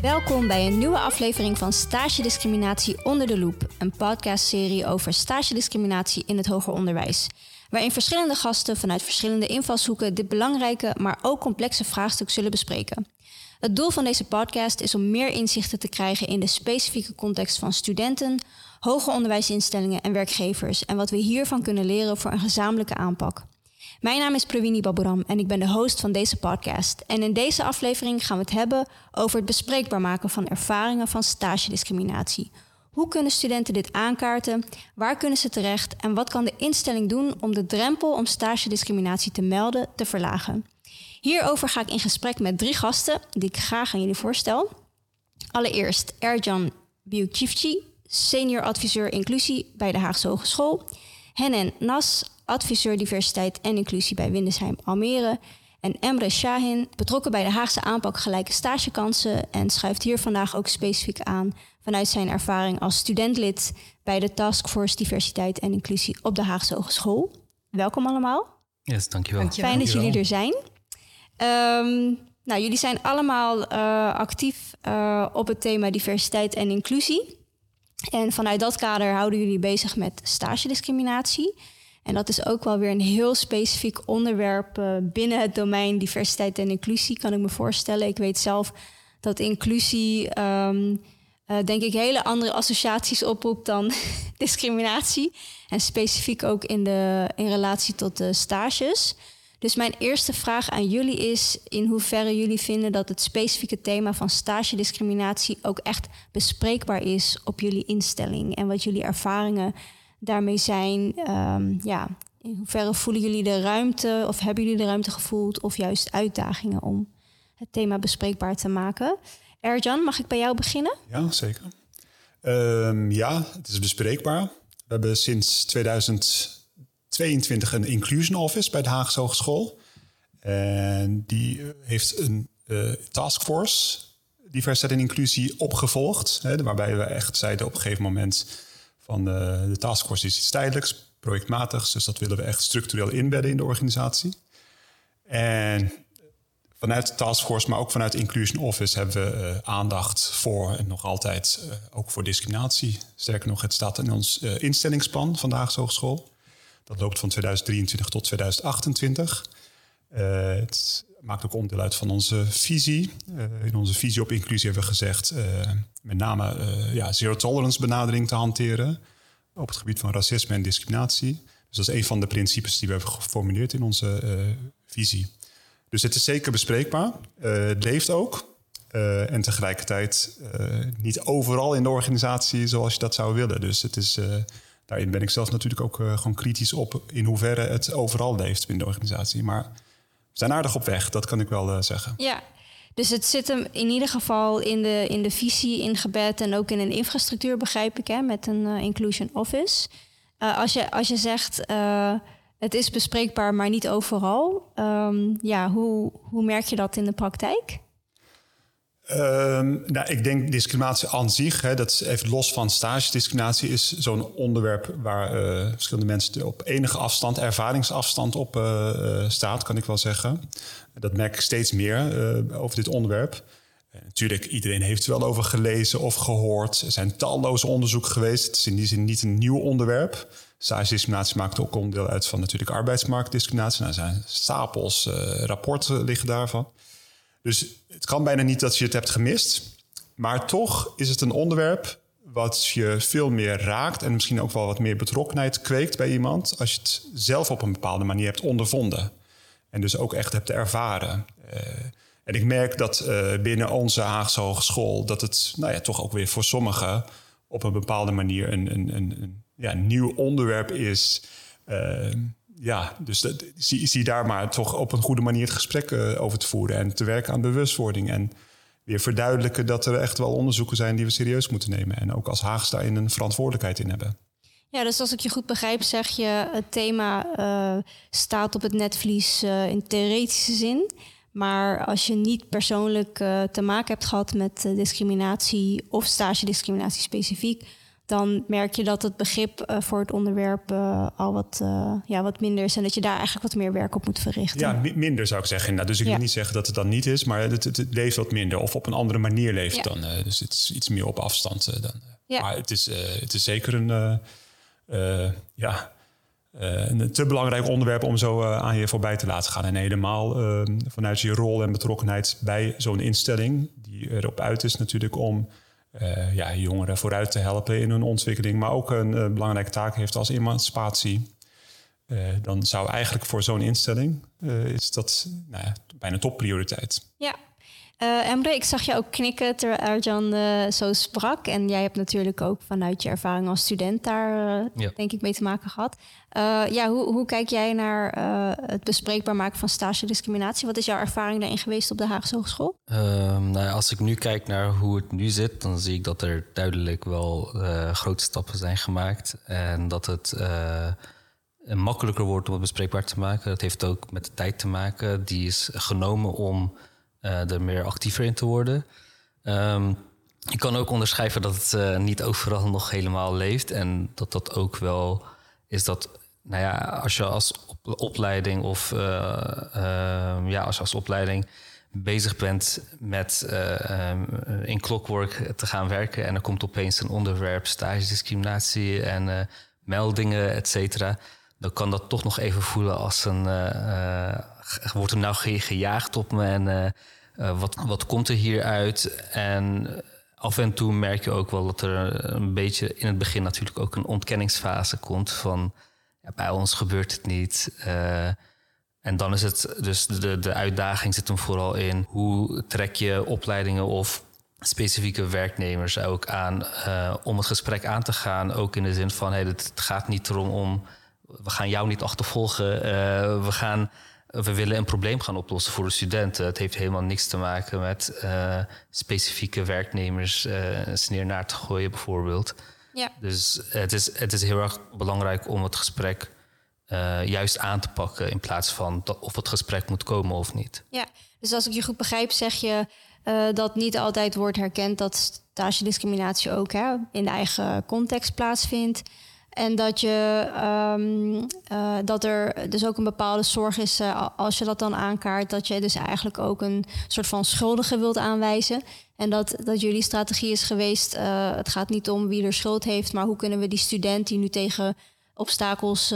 Welkom bij een nieuwe aflevering van Stage Discriminatie onder de loep, een podcastserie over stage discriminatie in het hoger onderwijs, waarin verschillende gasten vanuit verschillende invalshoeken dit belangrijke, maar ook complexe vraagstuk zullen bespreken. Het doel van deze podcast is om meer inzichten te krijgen in de specifieke context van studenten, hoger onderwijsinstellingen en werkgevers en wat we hiervan kunnen leren voor een gezamenlijke aanpak. Mijn naam is Pravini Baburam en ik ben de host van deze podcast. En in deze aflevering gaan we het hebben over het bespreekbaar maken van ervaringen van stagediscriminatie. Hoe kunnen studenten dit aankaarten? Waar kunnen ze terecht? En wat kan de instelling doen om de drempel om stagediscriminatie te melden te verlagen? Hierover ga ik in gesprek met drie gasten die ik graag aan jullie voorstel. Allereerst Erjan Biuchifci, senior adviseur inclusie bij de Haagse Hogeschool. Hennen Nas, adviseur diversiteit en inclusie bij Windesheim Almere. En Emre Shahin, betrokken bij de Haagse aanpak gelijke stagekansen en schuift hier vandaag ook specifiek aan vanuit zijn ervaring als studentlid bij de Taskforce Diversiteit en Inclusie op de Haagse Hogeschool. Welkom allemaal. Yes, dankjewel. dankjewel. Fijn dat jullie er zijn. Um, nou, jullie zijn allemaal uh, actief uh, op het thema diversiteit en inclusie. En vanuit dat kader houden jullie bezig met stagediscriminatie. En dat is ook wel weer een heel specifiek onderwerp uh, binnen het domein diversiteit en inclusie, kan ik me voorstellen. Ik weet zelf dat inclusie, um, denk ik, hele andere associaties oproept dan discriminatie. En specifiek ook in, de, in relatie tot de stages. Dus mijn eerste vraag aan jullie is in hoeverre jullie vinden dat het specifieke thema van stagediscriminatie ook echt bespreekbaar is op jullie instelling en wat jullie ervaringen daarmee zijn. Um, ja, in hoeverre voelen jullie de ruimte of hebben jullie de ruimte gevoeld of juist uitdagingen om het thema bespreekbaar te maken? Erjan, mag ik bij jou beginnen? Ja, zeker. Um, ja, het is bespreekbaar. We hebben sinds 2000 22 een Inclusion Office bij de Haagse Hogeschool. En die heeft een uh, taskforce, diversiteit en inclusie, opgevolgd. Hè, waarbij we echt zeiden op een gegeven moment van de, de taskforce is iets tijdelijks, projectmatigs. Dus dat willen we echt structureel inbedden in de organisatie. En vanuit de taskforce, maar ook vanuit Inclusion Office hebben we aandacht voor en nog altijd ook voor discriminatie. Sterker nog, het staat in ons uh, instellingsplan van de Haagse Hogeschool. Dat loopt van 2023 tot 2028. Uh, eh, het maakt ook onderdeel uit van onze visie. Uh, in onze visie op inclusie hebben we gezegd uh, met name ja, zero tolerance benadering te hanteren op het gebied van racisme en discriminatie. Dus dat is een van de principes die we hebben geformuleerd in onze visie. Dus het is zeker bespreekbaar. het leeft ook. en tegelijkertijd niet overal in de organisatie zoals je dat zou willen. Dus het is daarin ben ik zelf natuurlijk ook uh, gewoon kritisch op in hoeverre het overal leeft binnen de organisatie. Maar we zijn aardig op weg, dat kan ik wel uh, zeggen. Ja, dus het zit hem in ieder geval in de, in de visie ingebed en ook in een infrastructuur, begrijp ik, hè, met een uh, Inclusion Office. als, je, als je zegt het is bespreekbaar, maar niet overal, um, ja, hoe, hoe merk je dat in de praktijk? Um, nou, ik denk discriminatie aan zich, hè, dat is even los van stagediscriminatie, is zo'n onderwerp waar uh, verschillende mensen op enige afstand, ervaringsafstand op uh, staat, kan ik wel zeggen. Dat merk ik steeds meer over dit onderwerp. natuurlijk, iedereen heeft er wel over gelezen of gehoord. Er zijn talloze onderzoeken geweest. Het is in die zin niet een nieuw onderwerp. Stagediscriminatie maakt ook onderdeel uit van natuurlijk arbeidsmarktdiscriminatie. Nou, er zijn stapels rapporten liggen daarvan. Dus het kan bijna niet dat je het hebt gemist. Maar toch is het een onderwerp wat je veel meer raakt en misschien ook wel wat meer betrokkenheid kweekt bij iemand als je het zelf op een bepaalde manier hebt ondervonden. En dus ook echt hebt ervaren. Uh, en ik merk dat uh, binnen onze Haagse Hogeschool dat het nou ja, toch ook weer voor sommigen op een bepaalde manier een, een, een, ja, nieuw onderwerp is. Uh, ja, dus dat, zie, daar maar toch op een goede manier het gesprek uh, over te voeren en te werken aan bewustwording. En weer verduidelijken dat er echt wel onderzoeken zijn die we serieus moeten nemen. En ook als Haags daarin een verantwoordelijkheid in hebben. Ja, dus als ik je goed begrijp, zeg je het thema uh, staat op het netvlies uh, in theoretische zin. Maar als je niet persoonlijk te maken hebt gehad met discriminatie of stage discriminatie specifiek, dan merk je dat het begrip eh, voor het onderwerp eh, al wat, uh, ja, wat minder is. En dat je daar eigenlijk wat meer werk op moet verrichten. Ja, minder zou ik zeggen. Nou, dus ik wil niet zeggen dat het dan niet is, maar het, het, leeft wat minder. Of op een andere manier leeft dan. dus het is iets meer op afstand dan. Ja. Maar het is, het is zeker een, ja, een te belangrijk onderwerp om zo aan je voorbij te laten gaan. En helemaal vanuit je rol en betrokkenheid bij zo'n instelling, die erop uit is natuurlijk om uh, ja, jongeren vooruit te helpen in hun ontwikkeling, maar ook een uh, belangrijke taak heeft als emancipatie. Uh, dan zou eigenlijk voor zo'n instelling is dat nou ja, bijna topprioriteit. Ja, uh, Emre, ik zag je ook knikken terwijl Arjan uh, zo sprak. En jij hebt natuurlijk ook vanuit je ervaring als student daar, uh, denk ik, mee te maken gehad. ja, hoe, hoe, kijk jij naar het bespreekbaar maken van stage discriminatie? Wat is jouw ervaring daarin geweest op de Haagse Hogeschool? Um, nou, als ik nu kijk naar hoe het nu zit, dan zie ik dat er duidelijk wel grote stappen zijn gemaakt. En dat het makkelijker wordt om het bespreekbaar te maken. Dat heeft ook met de tijd te maken. Die is genomen om er meer actiever in te worden. Ik kan ook onderschrijven dat het uh, niet overal nog helemaal leeft. En dat dat ook wel is dat, nou ja, als je als opleiding of uh, uh, ja, als je als opleiding bezig bent met um, in clockwork te gaan werken en er komt opeens een onderwerp stage discriminatie en meldingen, et cetera, dan kan dat toch nog even voelen als een wordt er nou gejaagd op me en uh, wat, wat komt er hieruit? En af en toe merk je ook wel dat er een beetje in het begin natuurlijk ook een ontkenningsfase komt van ja, bij ons gebeurt het niet. Uh, en dan is het dus de, de uitdaging zit hem vooral in hoe trek je opleidingen of specifieke werknemers ook aan uh, om het gesprek aan te gaan. Ook in de zin van hey, het gaat niet erom om we gaan jou niet achtervolgen. We gaan we willen een probleem gaan oplossen voor de studenten. Het heeft helemaal niks te maken met uh, specifieke werknemers uh, sneer naar te gooien, bijvoorbeeld. Ja. Dus het is, het is heel erg belangrijk om het gesprek uh, juist aan te pakken in plaats van of het gesprek moet komen of niet. Ja, dus als ik je goed begrijp, zeg je dat niet altijd wordt herkend dat stage discriminatie ook hè, in de eigen context plaatsvindt. En dat, je, um, uh, dat er dus ook een bepaalde zorg is uh, als je dat dan aankaart, dat je dus eigenlijk ook een soort van schuldige wilt aanwijzen. En dat, dat jullie strategie is geweest, uh, het gaat niet om wie er schuld heeft, maar hoe kunnen we die student die nu tegen obstakels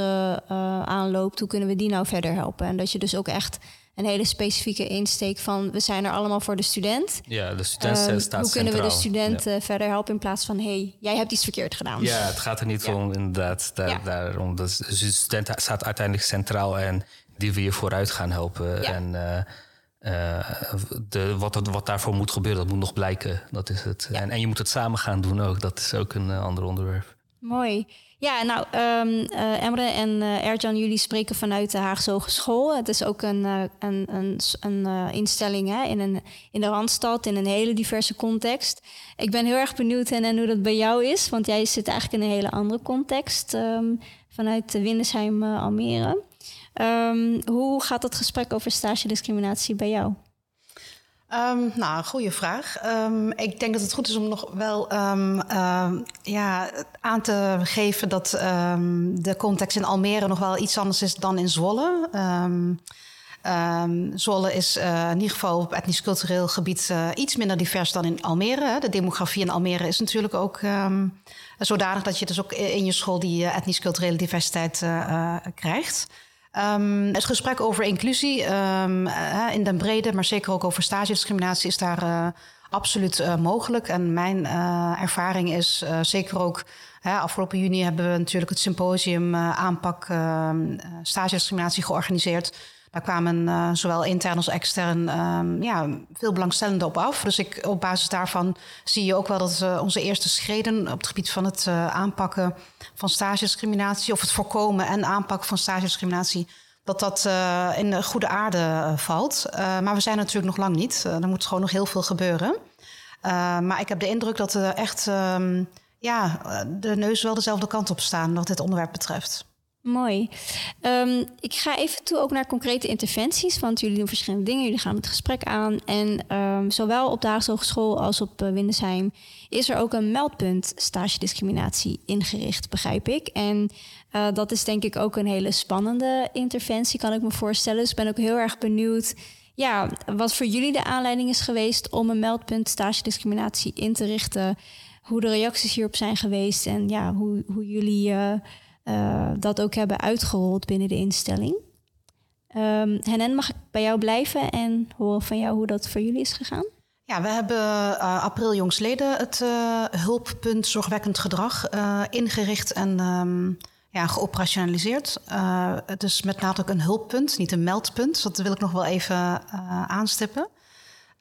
aanloopt, hoe kunnen we die nou verder helpen? En dat je dus ook echt een hele specifieke insteek van we zijn er allemaal voor de student. Ja, de student uh, staat Hoe kunnen we de student ja. verder helpen in plaats van hey, jij hebt iets verkeerd gedaan. Ja, het gaat er niet ja. om inderdaad daar, ja. daarom. Dus de student staat uiteindelijk centraal en die wil je vooruit gaan helpen. En uh, de, wat, wat daarvoor moet gebeuren, dat moet nog blijken. Dat is het. En, en je moet het samen gaan doen ook. Dat is ook een ander onderwerp. Mooi. Ja, nou, um, uh, Emre en uh, Erjan, jullie spreken vanuit de Haagse Hogeschool. Het is ook een, uh, een, een, een instelling hè, in, een, in de Randstad, in een hele diverse context. Ik ben heel erg benieuwd en, hoe dat bij jou is, want jij zit eigenlijk in een hele andere context um, vanuit Windesheim, Almere. Um, hoe gaat dat gesprek over stage discriminatie bij jou? Um, nou, goede vraag. Um, ik denk dat het goed is om nog wel um, ja, aan te geven dat de context in Almere nog wel iets anders is dan in Zwolle. Zwolle is uh, in ieder geval op etnisch-cultureel gebied uh, iets minder divers dan in Almere. De demografie in Almere is natuurlijk ook zodanig dat je dus ook in je school die uh, etnisch-culturele diversiteit krijgt. Um, het gesprek over inclusie um, in den brede, maar zeker ook over stagediscriminatie, is daar uh, absoluut uh, mogelijk. En mijn ervaring is zeker ook. afgelopen juni hebben we natuurlijk het symposium aanpak ehm, stagediscriminatie georganiseerd. Daar kwamen uh, zowel intern als extern um, ja, veel belangstellenden op af. Dus ik, op basis daarvan zie je ook wel dat uh, onze eerste schreden op het gebied van het uh, aanpakken van stagediscriminatie, of het voorkomen en aanpakken van stagediscriminatie, dat dat in goede aarde valt. maar we zijn natuurlijk nog lang niet. er moet gewoon nog heel veel gebeuren. maar ik heb de indruk dat er echt um, ja, de neus wel dezelfde kant op staan wat dit onderwerp betreft. Mooi. Um, ik ga even toe ook naar concrete interventies, want jullie doen verschillende dingen. Jullie gaan het gesprek aan. En um, zowel op de Haagse Hogeschool als op uh, Windesheim is er ook een meldpunt stage discriminatie ingericht, begrijp ik. En uh, dat is denk ik ook een hele spannende interventie, kan ik me voorstellen. Dus ik ben ook heel erg benieuwd ja, wat voor jullie de aanleiding is geweest om een meldpunt stage discriminatie in te richten. Hoe de reacties hierop zijn geweest en ja, hoe, hoe jullie uh, uh, dat ook hebben uitgerold binnen de instelling. Um, Henen, mag ik bij jou blijven en horen van jou hoe dat voor jullie is gegaan? Ja, we hebben uh, april jongsleden het uh, hulppunt zorgwekkend gedrag ingericht en um, ja, geoperationaliseerd. het is met nadruk een hulppunt, niet een meldpunt. Dat wil ik nog wel even aanstippen.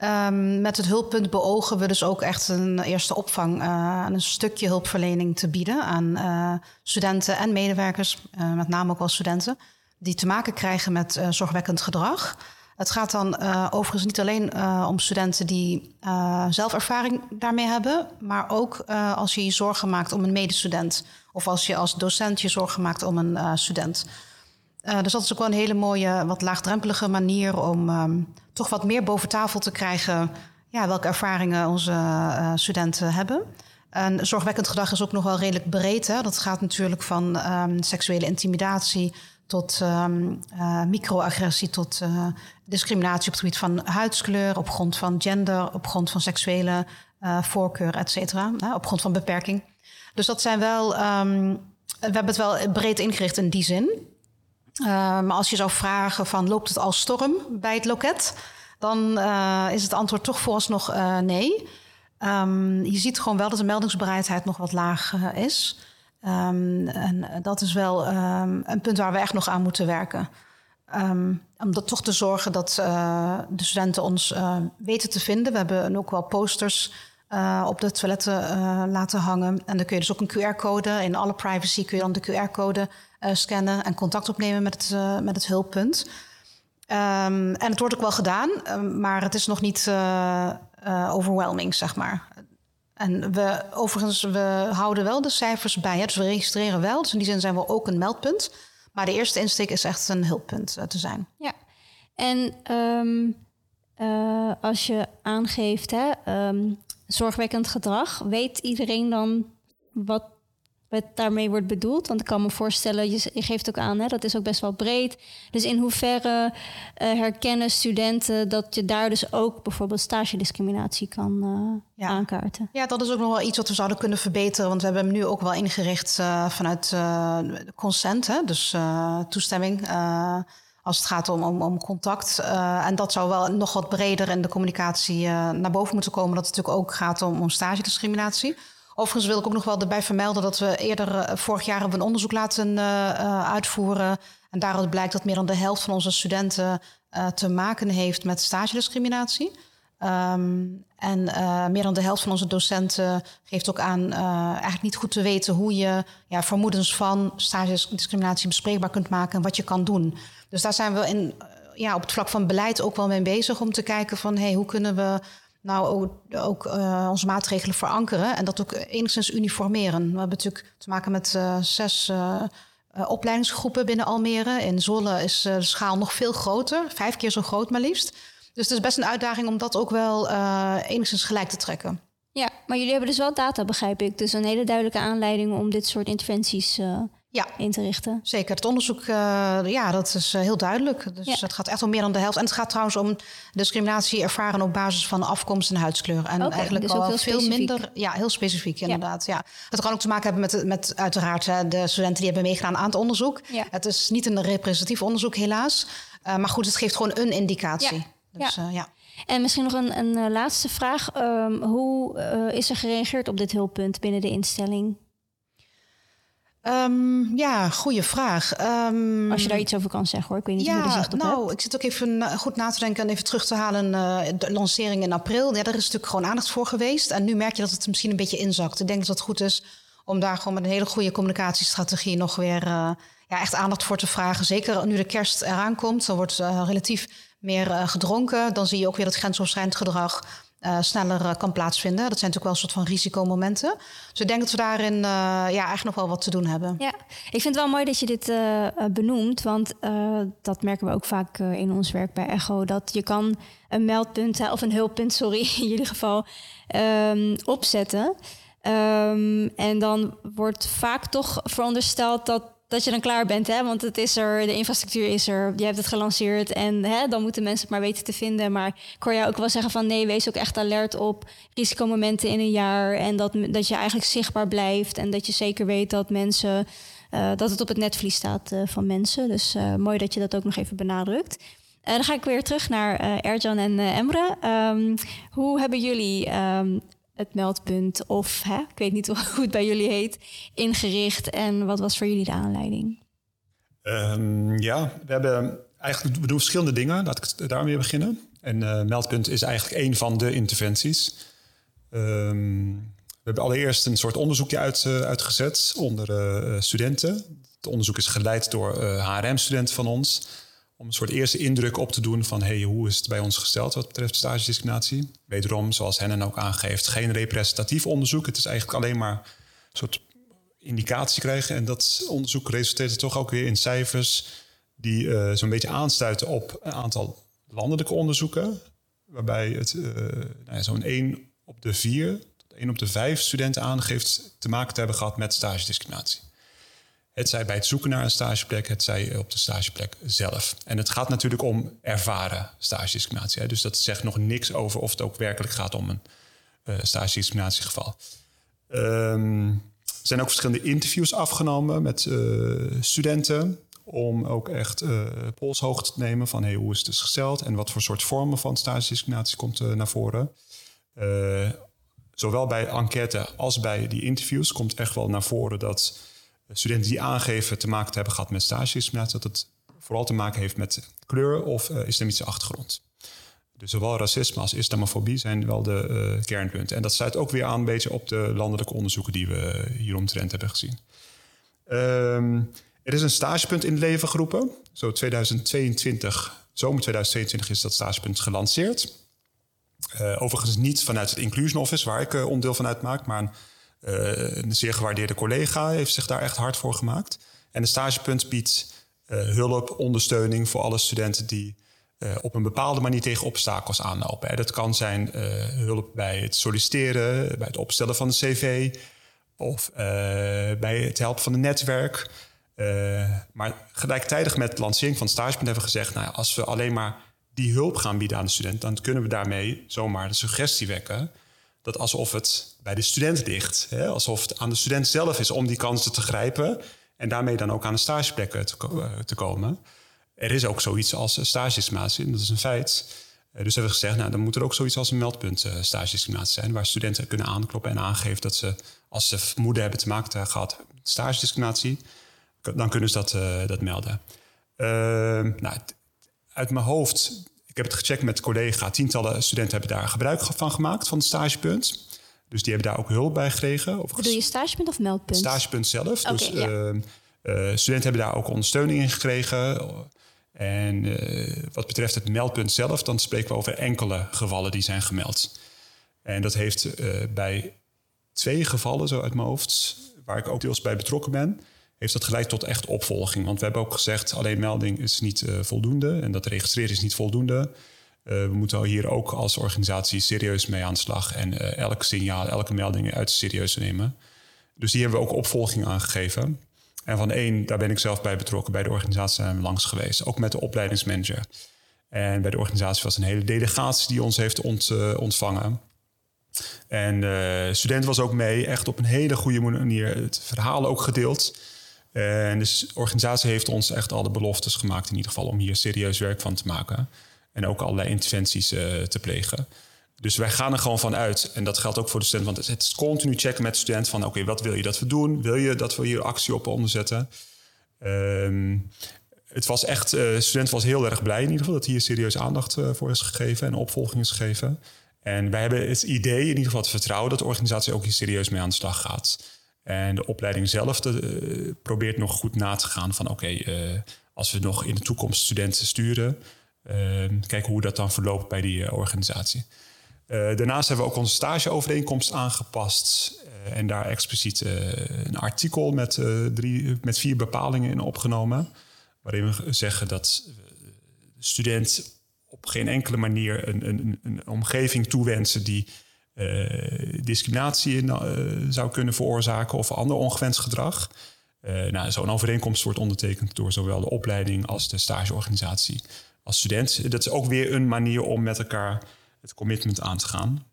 Um, met het hulppunt beogen we dus ook echt een eerste opvang, uh, een stukje hulpverlening te bieden aan uh, studenten en medewerkers, uh, met name ook wel studenten, die te maken krijgen met zorgwekkend gedrag. Het gaat dan overigens niet alleen om studenten die zelf ervaring daarmee hebben, maar ook als je je zorgen maakt om een medestudent of als je als docent je zorgen maakt om een student. Dus dat is ook wel een hele mooie, wat laagdrempelige manier om um, toch wat meer boven tafel te krijgen. Ja, welke ervaringen onze uh, studenten hebben. En zorgwekkend gedrag is ook nog wel redelijk breed. Hè? Dat gaat natuurlijk van um, seksuele intimidatie tot um, microagressie, tot discriminatie op het gebied van huidskleur, op grond van gender, op grond van seksuele voorkeur, et cetera. op grond van beperking. Dus dat zijn wel. we hebben het wel breed ingericht in die zin. Uh, maar als je zou vragen van loopt het al storm bij het loket, dan uh, is het antwoord toch vooralsnog uh, nee. Um, je ziet gewoon wel dat de meldingsbereidheid nog wat laag is. Um, en dat is wel um, een punt waar we echt nog aan moeten werken. om dat toch te zorgen dat de studenten ons weten te vinden. We hebben ook wel posters op de toiletten laten hangen. En dan kun je dus ook een QR-code. In alle privacy kun je dan de QR-code scannen en contact opnemen met het, uh, met het hulppunt. Um, en het wordt ook wel gedaan, um, maar het is nog niet uh, overwhelming, zeg maar. En we, overigens, we houden wel de cijfers bij. Hè? Dus we registreren wel. Dus in die zin zijn we ook een meldpunt. Maar de eerste insteek is echt een hulppunt te zijn. Ja, en um, als je aangeeft hè, zorgwekkend gedrag, weet iedereen dan wat wat daarmee wordt bedoeld. Want ik kan me voorstellen, je, je geeft ook aan, hè, dat is ook best wel breed. Dus in hoeverre uh, herkennen studenten dat je daar dus ook bijvoorbeeld stagediscriminatie kan uh, ja. aankaarten? Ja, dat is ook nog wel iets wat we zouden kunnen verbeteren. Want we hebben hem nu ook wel ingericht uh, vanuit consent, hè, dus toestemming. als het gaat om, om, om contact. en dat zou wel nog wat breder in de communicatie naar boven moeten komen. Dat het natuurlijk ook gaat om, om stagediscriminatie. Overigens wil ik ook nog wel erbij vermelden dat we eerder uh, vorig jaar hebben een onderzoek laten uh, uitvoeren. En daaruit blijkt dat meer dan de helft van onze studenten te maken heeft met stagediscriminatie. Um, en meer dan de helft van onze docenten geeft ook aan eigenlijk niet goed te weten hoe je ja, vermoedens van stagediscriminatie bespreekbaar kunt maken en wat je kan doen. Dus daar zijn we in, ja, op het vlak van beleid ook wel mee bezig om te kijken van hey, hoe kunnen we nou ook, uh, onze maatregelen verankeren en dat ook enigszins uniformeren. We hebben natuurlijk te maken met uh, zes uh, opleidingsgroepen binnen Almere. In Zwolle is de schaal nog veel groter, vijf keer zo groot maar liefst. Dus het is best een uitdaging om dat ook wel enigszins gelijk te trekken. Ja, maar jullie hebben dus wel data, begrijp ik. Dus een hele duidelijke aanleiding om dit soort interventies ja, in te richten. Zeker. Het onderzoek, uh, ja, dat is uh, heel duidelijk. Dus ja. het gaat echt om meer dan de helft. En het gaat trouwens om discriminatie ervaren op basis van afkomst en huidskleur. En okay, eigenlijk dus al veel minder. Ja, heel specifiek inderdaad. Ja. Het kan ook te maken hebben met, met uiteraard de studenten die hebben meegedaan aan het onderzoek. Ja. Het is niet een representatief onderzoek, helaas. Uh, maar goed, het geeft gewoon een indicatie. Ja. Dus, ja. En misschien nog een, een laatste vraag. Um, hoe is er gereageerd op dit hulppunt binnen de instelling? Um, ja, goede vraag. Um, Als je daar iets over kan zeggen hoor. Ik weet niet ja, hoe je zicht op nou, hebt. ik zit ook even goed na te denken en even terug te halen. Uh, de lancering in april. Ja, daar is natuurlijk gewoon aandacht voor geweest. En nu merk je dat het misschien een beetje inzakt. Ik denk dat het goed is om daar gewoon met een hele goede communicatiestrategie nog weer uh, ja, echt aandacht voor te vragen. Zeker nu de kerst eraan komt. Dan wordt uh, relatief meer gedronken. Dan zie je ook weer dat grensoverschrijdend gedrag sneller kan plaatsvinden. Dat zijn natuurlijk wel een soort van risicomomenten. Dus ik denk dat we daarin ja, echt nog wel wat te doen hebben. Ja, ik vind het wel mooi dat je dit benoemt. Want dat merken we ook vaak in ons werk bij Echo. Dat je kan een meldpunt, of een hulppunt, sorry, in ieder geval, um, opzetten. Um, en dan wordt vaak toch verondersteld dat, dat je dan klaar bent. Hè? Want het is er, de infrastructuur is er, je hebt het gelanceerd en hè, dan moeten mensen het maar weten te vinden. Maar ik hoor jou ook wel zeggen van nee, wees ook echt alert op risicomomenten in een jaar. En dat, dat je eigenlijk zichtbaar blijft en dat je zeker weet dat mensen. Uh, dat het op het netvlies staat uh, van mensen. Dus uh, mooi dat je dat ook nog even benadrukt. dan ga ik weer terug naar Erjan en Emre. Um, hoe hebben jullie um, het meldpunt of, hè, ik weet niet hoe het bij jullie heet, ingericht? En wat was voor jullie de aanleiding? Um, ja, we hebben eigenlijk we doen verschillende dingen. Laat ik daarmee beginnen. En uh, meldpunt is eigenlijk een van de interventies. Um, we hebben allereerst een soort onderzoekje uit, uh, uitgezet onder uh, studenten. Het onderzoek is geleid door HRM-studenten van ons om een soort eerste indruk op te doen van hey, hoe is het bij ons gesteld wat betreft stagediscriminatie. Wederom, zoals Hennen ook aangeeft, geen representatief onderzoek. Het is eigenlijk alleen maar een soort indicatie krijgen. En dat onderzoek resulteert toch ook weer in cijfers die uh, zo'n beetje aansluiten op een aantal landelijke onderzoeken. Waarbij het uh, nou ja, zo'n 1 op de 4 tot 1 op de 5 studenten aangeeft te maken te hebben gehad met stagediscriminatie. Het zij bij het zoeken naar een stageplek, het zij op de stageplek zelf. En het gaat natuurlijk om ervaren stagediscriminatie. Dus dat zegt nog niks over of het ook werkelijk gaat om een uh, stagediscriminatiegeval. Um, er zijn ook verschillende interviews afgenomen met uh, studenten. Om ook echt uh, polshoogte te nemen van hey, hoe is het dus gesteld en wat voor soort vormen van stagediscriminatie komt naar voren. zowel bij enquête als bij die interviews komt echt wel naar voren dat studenten die aangeven te maken te hebben gehad met stagediscriminatie, dat het vooral te maken heeft met kleur of uh, islamitische achtergrond. Dus zowel racisme als islamofobie zijn wel de uh, kernpunten. En dat sluit ook weer aan een beetje op de landelijke onderzoeken die we hieromtrent hebben gezien. Um, er is een stagepunt in het leven geroepen. Zo 2022, zomer 2022 is dat stagepunt gelanceerd. Overigens niet vanuit het Inclusion Office, waar ik onderdeel van uitmaak, maar een zeer gewaardeerde collega heeft zich daar echt hard voor gemaakt. En de stagepunt biedt uh, hulp, ondersteuning voor alle studenten die uh, op een bepaalde manier tegen obstakels aanlopen. Dat kan zijn hulp bij het solliciteren, bij het opstellen van een cv of bij het helpen van een netwerk. maar gelijktijdig met het lancering van het stagepunt hebben we gezegd: nou, als we alleen maar die hulp gaan bieden aan de student, dan kunnen we daarmee zomaar de suggestie wekken dat alsof het bij de student ligt. Hè? Alsof het aan de student zelf is om die kansen te grijpen en daarmee dan ook aan de stageplekken te, te komen. Er is ook zoiets als stagediscriminatie, dat is een feit. Uh, dus hebben we gezegd, nou, dan moet er ook zoiets als een meldpunt uh, stagediscriminatie zijn, waar studenten kunnen aankloppen en aangeven dat ze, als ze vermoeden hebben te maken gehad met stagediscriminatie, dan kunnen ze dat, dat melden. Ehm, nou, uit mijn hoofd ik heb het gecheckt met collega. Tientallen studenten hebben daar gebruik van gemaakt, van het stagepunt. Dus die hebben daar ook hulp bij gekregen. Overigens, Bedoel je stagepunt of meldpunt? Stagepunt zelf. dus ja. uh, uh, studenten hebben daar ook ondersteuning in gekregen. En uh, wat betreft het meldpunt zelf, dan spreken we over enkele gevallen die zijn gemeld. En dat heeft eh, bij twee gevallen, zo uit mijn hoofd, waar ik ook deels bij betrokken ben, heeft dat geleid tot echt opvolging. Want we hebben ook gezegd, alleen melding is niet uh, voldoende en dat registreren is niet voldoende. Uh, we moeten hier ook als organisatie serieus mee aan de slag en uh, elk signaal, elke melding uit serieus nemen. Dus die hebben we ook opvolging aangegeven. En van één, daar ben ik zelf bij betrokken. Bij de organisatie zijn we langs geweest, ook met de opleidingsmanager. En bij de organisatie was een hele delegatie die ons heeft ont, ontvangen. En de student was ook mee, echt op een hele goede manier het verhaal ook gedeeld. En dus de organisatie heeft ons echt alle beloftes gemaakt, in ieder geval, om hier serieus werk van te maken. En ook allerlei interventies uh, te plegen. Dus wij gaan er gewoon van uit. En dat geldt ook voor de student. Want het is continu checken met de student van... oké, wat wil je dat we doen? Wil je dat we hier actie op onderzetten? Um, het was echt... Uh, de student was heel erg blij in ieder geval... dat hier serieus aandacht uh, voor is gegeven en opvolging is gegeven. En wij hebben het idee, in ieder geval het vertrouwen... dat de organisatie ook hier serieus mee aan de slag gaat. En de opleiding zelf de, probeert nog goed na te gaan van oké, uh, als we nog in de toekomst studenten sturen, uh, kijken hoe dat dan verloopt bij die uh, organisatie. daarnaast hebben we ook onze stageovereenkomst aangepast. en daar expliciet een artikel met, drie, met vier bepalingen in opgenomen. Waarin we zeggen dat de student op geen enkele manier een, een, een omgeving toewensen die discriminatie in, zou kunnen veroorzaken of ander ongewenst gedrag. Uh, nou, Zo'n overeenkomst wordt ondertekend door zowel de opleiding als de stageorganisatie als student. Dat is ook weer een manier om met elkaar het commitment aan te gaan.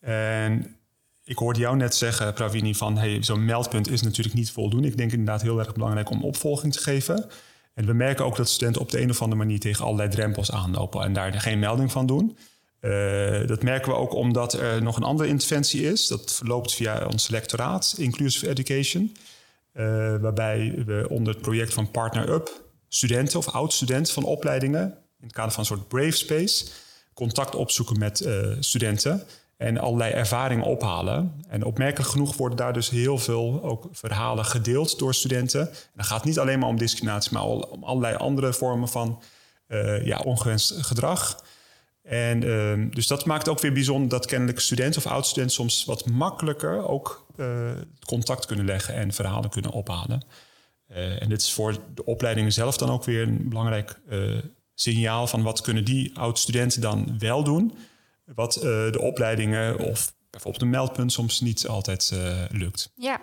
En ik hoorde jou net zeggen, Pravini, van hey, zo'n meldpunt is natuurlijk niet voldoende. Ik denk inderdaad heel erg belangrijk om opvolging te geven. En we merken ook dat studenten op de een of andere manier tegen allerlei drempels aanlopen en daar geen melding van doen. Uh, dat merken we ook omdat er nog een andere interventie is. Dat verloopt via ons lectoraat, Inclusive Education. Uh, waarbij we onder het project van Partner Up studenten of oud-studenten van opleidingen, in het kader van een soort Brave Space, contact opzoeken met uh, studenten en allerlei ervaringen ophalen. En opmerkelijk genoeg worden daar dus heel veel ook verhalen gedeeld door studenten. En dan gaat niet alleen maar om discriminatie, maar om allerlei andere vormen van ja, ongewenst gedrag. En uh, dus dat maakt ook weer bijzonder dat kennelijk studenten of oud-studenten soms wat makkelijker ook uh, contact kunnen leggen en verhalen kunnen ophalen. Uh, en dit is voor de opleidingen zelf dan ook weer een belangrijk uh, signaal van wat kunnen die oud-studenten dan wel doen, wat de opleidingen of bijvoorbeeld een meldpunt soms niet altijd lukt. Ja,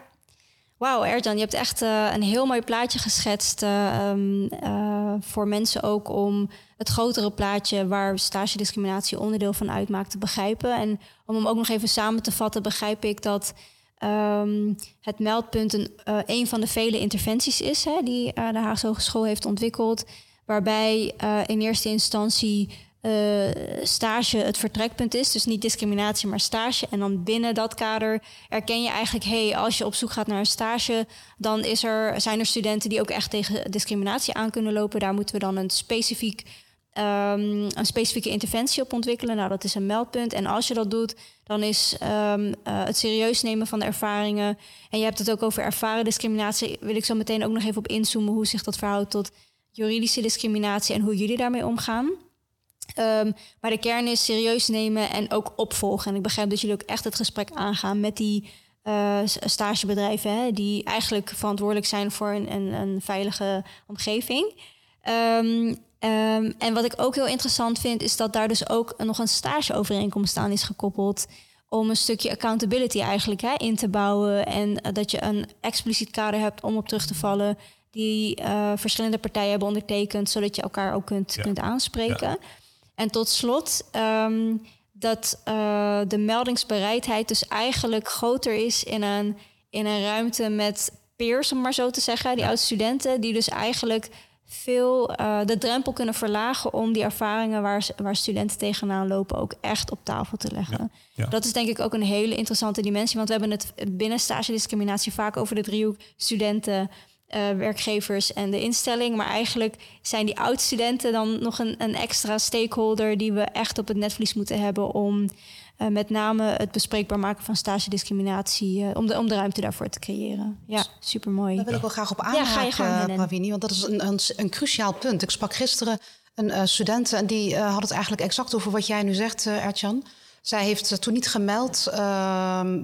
Wauw, Erjan, je hebt echt uh, een heel mooi plaatje geschetst uh, um, uh, voor mensen ook om het grotere plaatje waar stagediscriminatie onderdeel van uitmaakt te begrijpen. En om hem ook nog even samen te vatten, begrijp ik dat um, het meldpunt een, een van de vele interventies is hè, die de Haagse Hogeschool heeft ontwikkeld, waarbij in eerste instantie uh, stage het vertrekpunt is. Dus niet discriminatie, maar stage. En dan binnen dat kader erken je eigenlijk... hey, als je op zoek gaat naar een stage... dan is er, zijn er studenten die ook echt tegen discriminatie aan kunnen lopen. Daar moeten we dan een, specifiek, um, een specifieke interventie op ontwikkelen. Nou, dat is een meldpunt. En als je dat doet, dan is um, uh, het serieus nemen van de ervaringen... en je hebt het ook over ervaren discriminatie... wil ik zo meteen ook nog even op inzoomen... hoe zich dat verhoudt tot juridische discriminatie... en hoe jullie daarmee omgaan... Um, maar de kern is serieus nemen en ook opvolgen. En ik begrijp dat jullie ook echt het gesprek aangaan met die uh, stagebedrijven, hè, die eigenlijk verantwoordelijk zijn voor een, een, een veilige omgeving. Um, um, en wat ik ook heel interessant vind, is dat daar dus ook nog een stageovereenkomst aan is gekoppeld. Om een stukje accountability eigenlijk hè, in te bouwen. En uh, dat je een expliciet kader hebt om op terug te vallen. Die uh, verschillende partijen hebben ondertekend, zodat je elkaar ook kunt, ja. kunt aanspreken. Ja. En tot slot um, dat uh, de meldingsbereidheid dus eigenlijk groter is in een, in een ruimte met peers, om maar zo te zeggen, die ja. oud-studenten, die dus eigenlijk veel uh, de drempel kunnen verlagen om die ervaringen waar, waar studenten tegenaan lopen ook echt op tafel te leggen. Ja, ja. Dat is denk ik ook een hele interessante dimensie, want we hebben het binnen stage discriminatie vaak over de driehoek studenten, uh, werkgevers en de instelling. Maar eigenlijk zijn die oud-studenten dan nog een, een, extra stakeholder die we echt op het netvlies moeten hebben om uh, met name het bespreekbaar maken van stagediscriminatie, uh, om, de, om de ruimte daarvoor te creëren. Ja, super mooi. Daar wil ik wel graag op aanhaken, ja, Pravini, want dat is een, een, een, cruciaal punt. Ik sprak gisteren een student en die had het eigenlijk exact over wat jij nu zegt, Ertjan. Zij heeft toen niet gemeld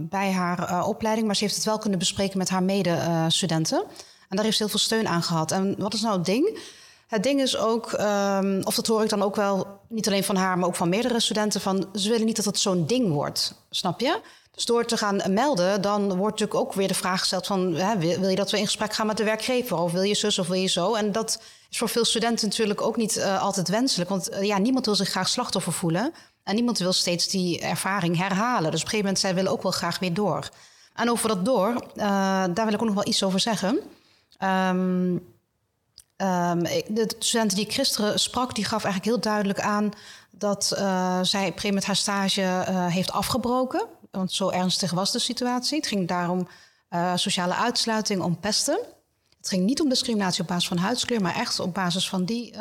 bij haar opleiding, maar ze heeft het wel kunnen bespreken met haar medestudenten. En daar heeft ze heel veel steun aan gehad. En wat is nou het ding? Het ding is ook, um, of dat hoor ik dan ook wel, niet alleen van haar, maar ook van meerdere studenten, van ze willen niet dat het zo'n ding wordt. Snap je? Dus door te gaan melden, dan wordt natuurlijk ook weer de vraag gesteld van... Hè, wil, je dat we in gesprek gaan met de werkgever? Of wil je zus of wil je zo? En dat is voor veel studenten natuurlijk ook niet uh, altijd wenselijk. Want uh, ja, niemand wil zich graag slachtoffer voelen. En niemand wil steeds die ervaring herhalen. Dus op een gegeven moment, zij willen ook wel graag weer door. En over dat door, uh, daar wil ik ook nog wel iets over zeggen... Um, de studenten die ik gisteren sprak, die gaf eigenlijk heel duidelijk aan dat uh, zij op haar stage uh, heeft afgebroken. Want zo ernstig was de situatie. Het ging daarom uh, sociale uitsluiting, om pesten. Het ging niet om discriminatie op basis van huidskleur, maar echt op basis van die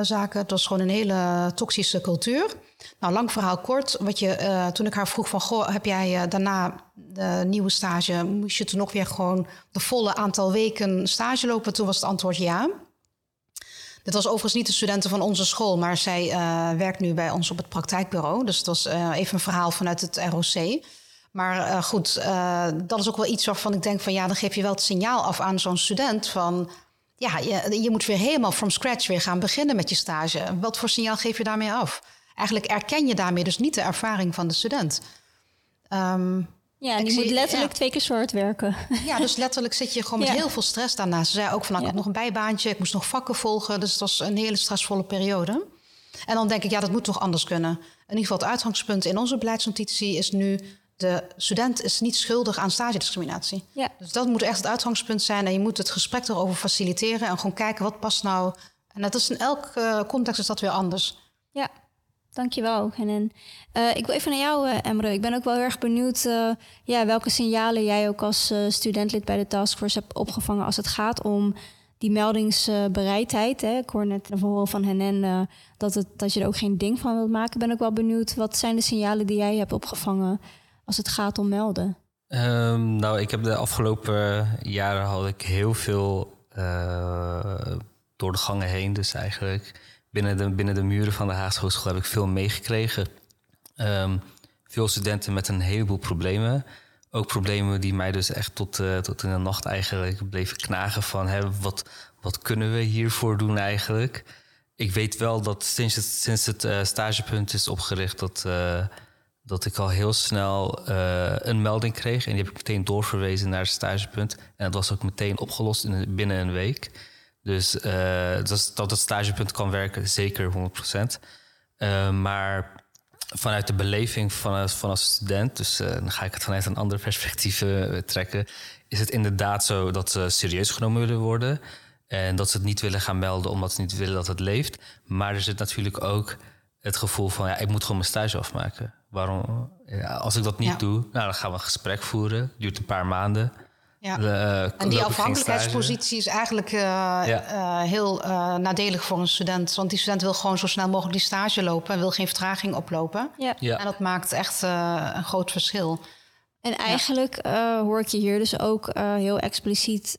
zaken. Het was gewoon een hele toxische cultuur. Nou, lang verhaal kort. Wat je, uh, toen ik haar vroeg van, goh, heb jij uh, daarna de nieuwe stage... moest je toen nog weer gewoon de volle aantal weken stage lopen? Toen was het antwoord ja. Dit was overigens niet de studenten van onze school, maar zij werkt nu bij ons op het praktijkbureau. Dus het was even een verhaal vanuit het ROC. Maar goed, dat is ook wel iets waarvan ik denk van ja, dan geef je wel het signaal af aan zo'n student van ja, je, je moet weer helemaal from scratch weer gaan beginnen met je stage. Wat voor signaal geef je daarmee af? Eigenlijk erken je daarmee dus niet de ervaring van de student. Um, ja, en die moet letterlijk twee keer soort werken. Ja, dus letterlijk zit je gewoon met heel veel stress daarnaast. Ze zei ook van, nou, ik had nog een bijbaantje, ik moest nog vakken volgen. Dus het was een hele stressvolle periode. En dan denk ik, ja, dat moet toch anders kunnen. In ieder geval het uitgangspunt in onze beleidsnotitie is nu... de student is niet schuldig aan stagediscriminatie. Ja. Dus dat moet echt het uitgangspunt zijn. En je moet het gesprek erover faciliteren en gewoon kijken wat past nou... En dat is in elke context is dat weer anders. Ja, Dankjewel, Hennen. Uh, ik wil even naar jou, uh, Emre. Ik ben ook wel heel erg benieuwd ja, welke signalen jij ook als studentlid bij de taskforce hebt opgevangen als het gaat om die meldingsbereidheid. Hè. Ik hoor net bijvoorbeeld van Hennen dat, het, dat je er ook geen ding van wilt maken. Ik ben ook wel benieuwd, wat zijn de signalen die jij hebt opgevangen als het gaat om melden? Um, nou, ik heb de afgelopen jaren had ik heel veel door de gangen heen, dus eigenlijk binnen de, binnen de muren van de Haagse Hogeschool heb ik veel meegekregen. Um, veel studenten met een heleboel problemen. Ook problemen die mij dus echt tot, uh, tot in de nacht eigenlijk bleven knagen van hè, wat, wat kunnen we hiervoor doen eigenlijk. Ik weet wel dat sinds het, sinds het stagepunt is opgericht dat, dat ik al heel snel een melding kreeg. En die heb ik meteen doorverwezen naar het stagepunt. En dat was ook meteen opgelost in, binnen een week. Dus uh, dat, dat het stagepunt kan werken, zeker 100%. Uh, eh, maar vanuit de beleving van, van als student, dus dan ga ik het vanuit een ander perspectief trekken, is het inderdaad zo dat ze serieus genomen willen worden. En dat ze het niet willen gaan melden omdat ze niet willen dat het leeft. Maar er zit natuurlijk ook het gevoel van, ja, ik moet gewoon mijn stage afmaken. Waarom? Ja, als ik dat niet doe, nou, dan gaan we een gesprek voeren. duurt een paar maanden. Ja. De, en die afhankelijkheidspositie is eigenlijk uh, uh, heel uh, nadelig voor een student. Want die student wil gewoon zo snel mogelijk die stage lopen en wil geen vertraging oplopen. Ja. ja. En dat maakt echt een groot verschil. En eigenlijk hoor ik je hier dus ook heel expliciet